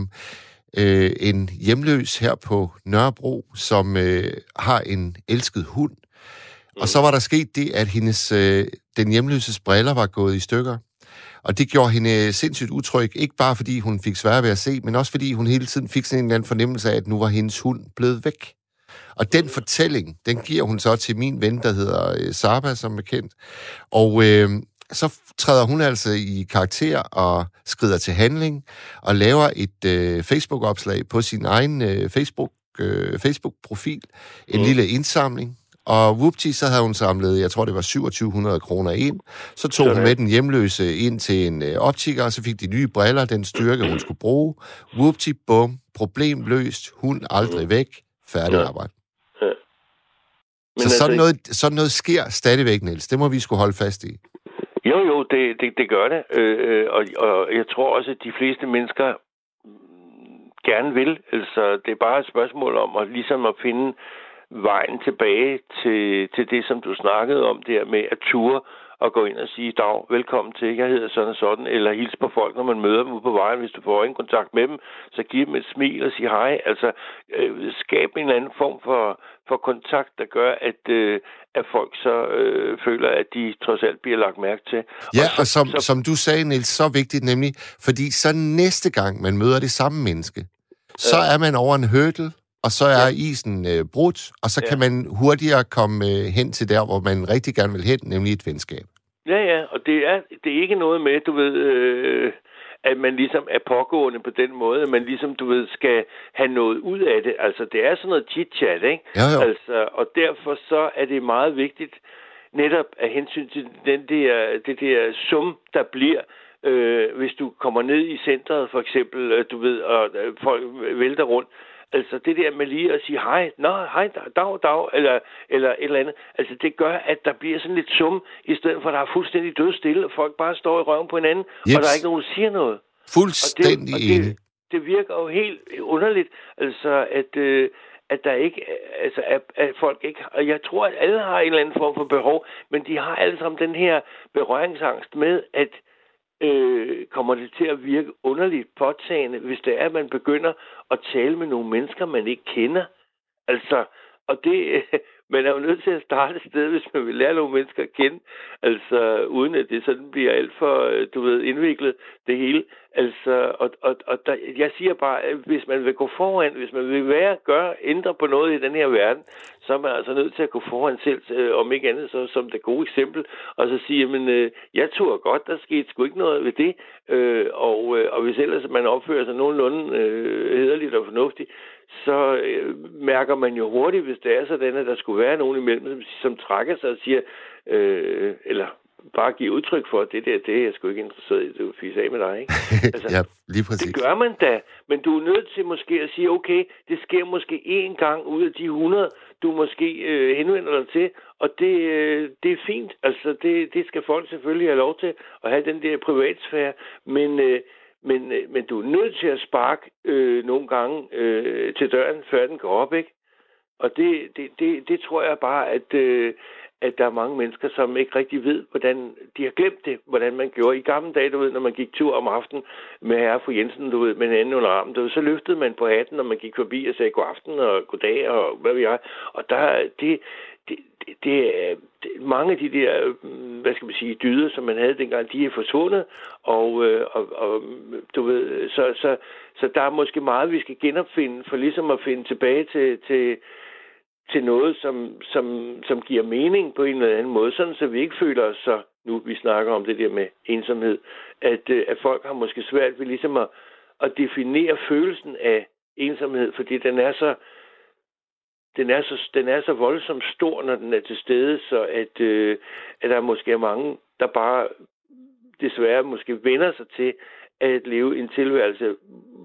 øh, en hjemløs her på Nørrebro, som øh, har en elsket hund, og så var der sket det, at hendes, øh, den hjemløses briller var gået i stykker. Og det gjorde hende sindssygt utryg, ikke bare fordi hun fik svært ved at se, men også fordi hun hele tiden fik sådan en eller anden fornemmelse af, at nu var hendes hund blevet væk. Og den fortælling, den giver hun så til min ven, der hedder øh, Saba, som er kendt. Og øh, så træder hun altså i karakter og skrider til handling og laver et øh, Facebook-opslag på sin egen øh, Facebook, øh, Facebook-profil. En mm. lille indsamling, og whoopty, så havde hun samlet, jeg tror det var 2700 kroner ind. Så tog hun med den hjemløse ind til en øh, optiker, og så fik de nye briller, den styrke, hun skulle bruge. Whoopty, bum, problem løst, hun aldrig mm. væk, færdig arbejde. Men så sådan, altså, noget, sådan noget sker stadigvæk, Niels. Det må vi skulle holde fast i. Jo, jo, det, det, det gør det. Øh, øh og, og jeg tror også, at de fleste mennesker gerne vil. Altså, det er bare et spørgsmål om at, ligesom at finde vejen tilbage til, til det, som du snakkede om der med at ture og gå ind og sige, dag, velkommen til, jeg hedder sådan og sådan, eller hils på folk, når man møder dem ude på vejen, hvis du får en kontakt med dem, så giv dem et smil og sige hej. Altså, øh, skab en anden form for, for kontakt, der gør, at, øh, at folk så øh, føler, at de trods alt bliver lagt mærke til. Ja, og, så, og som, så, som du sagde, Niels, så vigtigt nemlig, fordi så næste gang, man møder det samme menneske, så er man over en hurdle, og så er ja. isen øh, brudt, og så ja. kan man hurtigere komme øh, hen til der, hvor man rigtig gerne vil hen, nemlig et venskab. Ja, ja, og det er, det er ikke noget med, du ved, øh, at man ligesom er pågående på den måde, at man ligesom, du ved, skal have noget ud af det. Altså, det er sådan noget chit-chat, ikke? Ja, jo. Altså, og derfor så er det meget vigtigt, netop af hensyn til den der, det der sum, der bliver, øh, hvis du kommer ned i centret, for eksempel, øh, du ved, og øh, folk vælter rundt, Altså det der med lige at sige hej, nå, hej, dag, dag, eller, eller et eller andet. Altså det gør, at der bliver sådan lidt sum, i stedet for at der er fuldstændig død stille, og folk bare står i røven på hinanden, yes. og der er ikke nogen, der siger noget. Fuldstændig og det, og det, det virker jo helt underligt, altså at, øh, at der ikke, altså, at, at folk ikke, og jeg tror, at alle har en eller anden form for behov, men de har alle sammen den her berøringsangst med, at øh, kommer det til at virke underligt påtagende, hvis det er, at man begynder at tale med nogle mennesker, man ikke kender. Altså, og det, man er jo nødt til at starte et sted, hvis man vil lære nogle mennesker at kende, altså uden at det sådan bliver alt for, øh, du ved, indviklet, det hele. Altså, og, og, og der, jeg siger bare, at hvis man vil gå foran, hvis man vil være, gøre, ændre på noget i den her verden, så er man altså nødt til at gå foran selv, øh, om ikke andet så som det gode eksempel, og så sige, men øh, jeg tror godt, der skete sgu ikke noget ved det, øh, og, øh, og hvis ellers man opfører sig nogenlunde øh, hederligt og fornuftigt, så øh, mærker man jo hurtigt, hvis det er sådan, at der skulle være nogen imellem, som, som trækker sig og siger, øh, eller bare give udtryk for, at det der, det er jeg sgu ikke interesseret i, det er af med dig, ikke? Altså, ja, lige præcis. Det gør man da, men du er nødt til måske at sige, okay, det sker måske én gang ud af de 100, du måske øh, henvender dig til, og det, øh, det er fint. Altså, det, det skal folk selvfølgelig have lov til at have den der privatsfære, men... Øh, men, øh, men du er nødt til at sparke øh, nogle gange øh, til døren, før den går op, ikke? Og det, det, det, det tror jeg bare, at, øh, at der er mange mennesker, som ikke rigtig ved, hvordan de har glemt det, hvordan man gjorde. I gamle dage, du ved, når man gik tur om aftenen med herre fru Jensen, du ved, med en anden under armen, du ved, så løftede man på hatten, når man gik forbi og sagde god aften og god dag og hvad vi jeg. Og der, det, det, det, det er mange af de der, mm, hvad skal man sige, dyder, som man havde dengang, de er forsvundet, og, øh, og, og du ved, så, så, så der er måske meget, vi skal genopfinde, for ligesom at finde tilbage til, til, til noget, som, som, som giver mening på en eller anden måde, sådan så vi ikke føler os så, nu vi snakker om det der med ensomhed, at, øh, at folk har måske svært ved ligesom at, at definere følelsen af ensomhed, fordi den er så den er så, den er så voldsomt stor, når den er til stede, så at, øh, at der måske er mange, der bare desværre måske vender sig til at leve en tilværelse,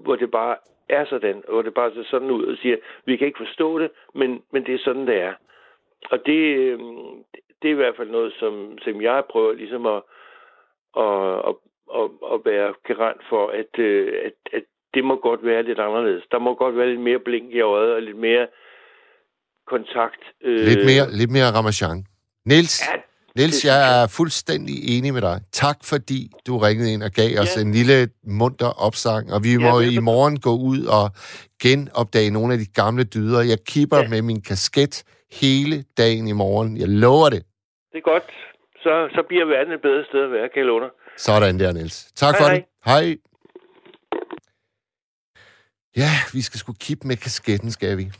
hvor det bare er sådan, hvor det bare ser sådan ud og siger, vi kan ikke forstå det, men, men det er sådan, det er. Og det, øh, det er i hvert fald noget, som, som jeg prøver ligesom at, at, at, at, at være garant for, at, øh, at, at det må godt være lidt anderledes. Der må godt være lidt mere blink i øjet og lidt mere kontakt. Øh... Lidt mere, lidt mere ramachan. Niels, ja, Niels, jeg er fuldstændig enig med dig. Tak, fordi du ringede ind og gav os ja. en lille munter opsang, og vi ja, må i morgen gå ud og genopdage nogle af de gamle dyder. Jeg kipper ja. med min kasket hele dagen i morgen. Jeg lover det. Det er godt. Så, så bliver verden et bedre sted at være, kan jeg love dig. Sådan der, Niels. Tak hej, for hej. det. Hej. Ja, vi skal sgu kippe med kasketten, skal vi.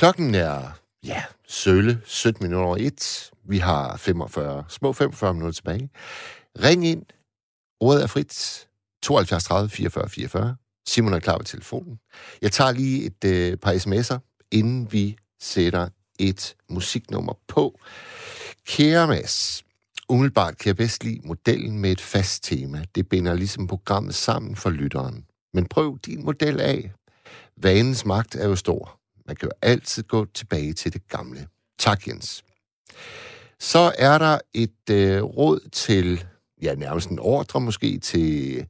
Klokken er, ja, sølle 17 minutter over 1. Vi har 45, små 45 minutter tilbage. Ring ind. Ordet er frit. 72 30 44 44. Simon er klar ved telefonen. Jeg tager lige et øh, par sms'er, inden vi sætter et musiknummer på. Kære Mads, umiddelbart kan jeg bedst lide modellen med et fast tema. Det binder ligesom programmet sammen for lytteren. Men prøv din model af. Vanens magt er jo stor. Man kan jo altid gå tilbage til det gamle. Tak, Jens. Så er der et øh, råd til, ja, nærmest en ordre måske, til,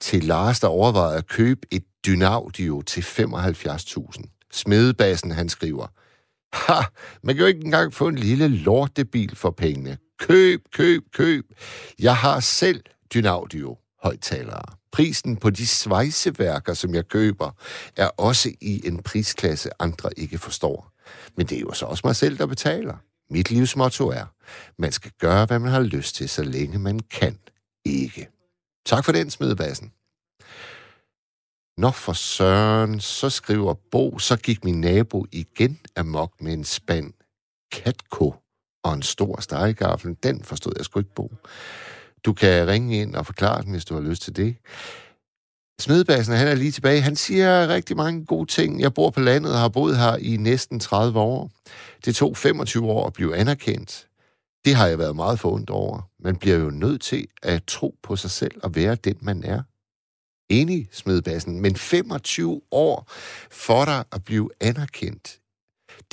til Lars, der overvejer at købe et Dynaudio til 75.000. Smedebassen, han skriver, Ha, man kan jo ikke engang få en lille lortebil for pengene. Køb, køb, køb. Jeg har selv Dynaudio højtalere. Prisen på de svejseværker, som jeg køber, er også i en prisklasse, andre ikke forstår. Men det er jo så også mig selv, der betaler. Mit livs motto er, man skal gøre, hvad man har lyst til, så længe man kan ikke. Tak for den, smedebassen. Nå for søren, så skriver Bo, så gik min nabo igen amok med en spand katko og en stor stegegaffel. Den forstod jeg sgu ikke, Bo. Du kan ringe ind og forklare den, hvis du har lyst til det. Smedbassen, han er lige tilbage. Han siger rigtig mange gode ting. Jeg bor på landet og har boet her i næsten 30 år. Det tog 25 år at blive anerkendt. Det har jeg været meget forundt over. Man bliver jo nødt til at tro på sig selv og være den, man er. Enig, Smedbassen, men 25 år for dig at blive anerkendt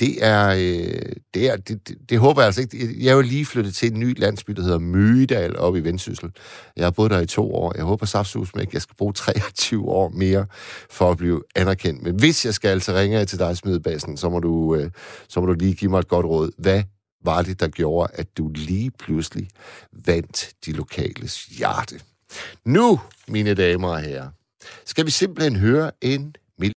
det er, øh, det, er det, det, det håber jeg altså ikke. Jeg er jo lige flyttet til en ny landsby, der hedder Møgedal oppe i Vendsyssel. Jeg har boet der i to år. Jeg håber saftsus med, at jeg skal bruge 23 år mere for at blive anerkendt. Men hvis jeg skal, altså ringe til dig, Smidebassen, så må du, øh, så må du lige give mig et godt råd. Hvad var det, der gjorde, at du lige pludselig vandt de lokales hjerte? Nu, mine damer og herrer, skal vi simpelthen høre en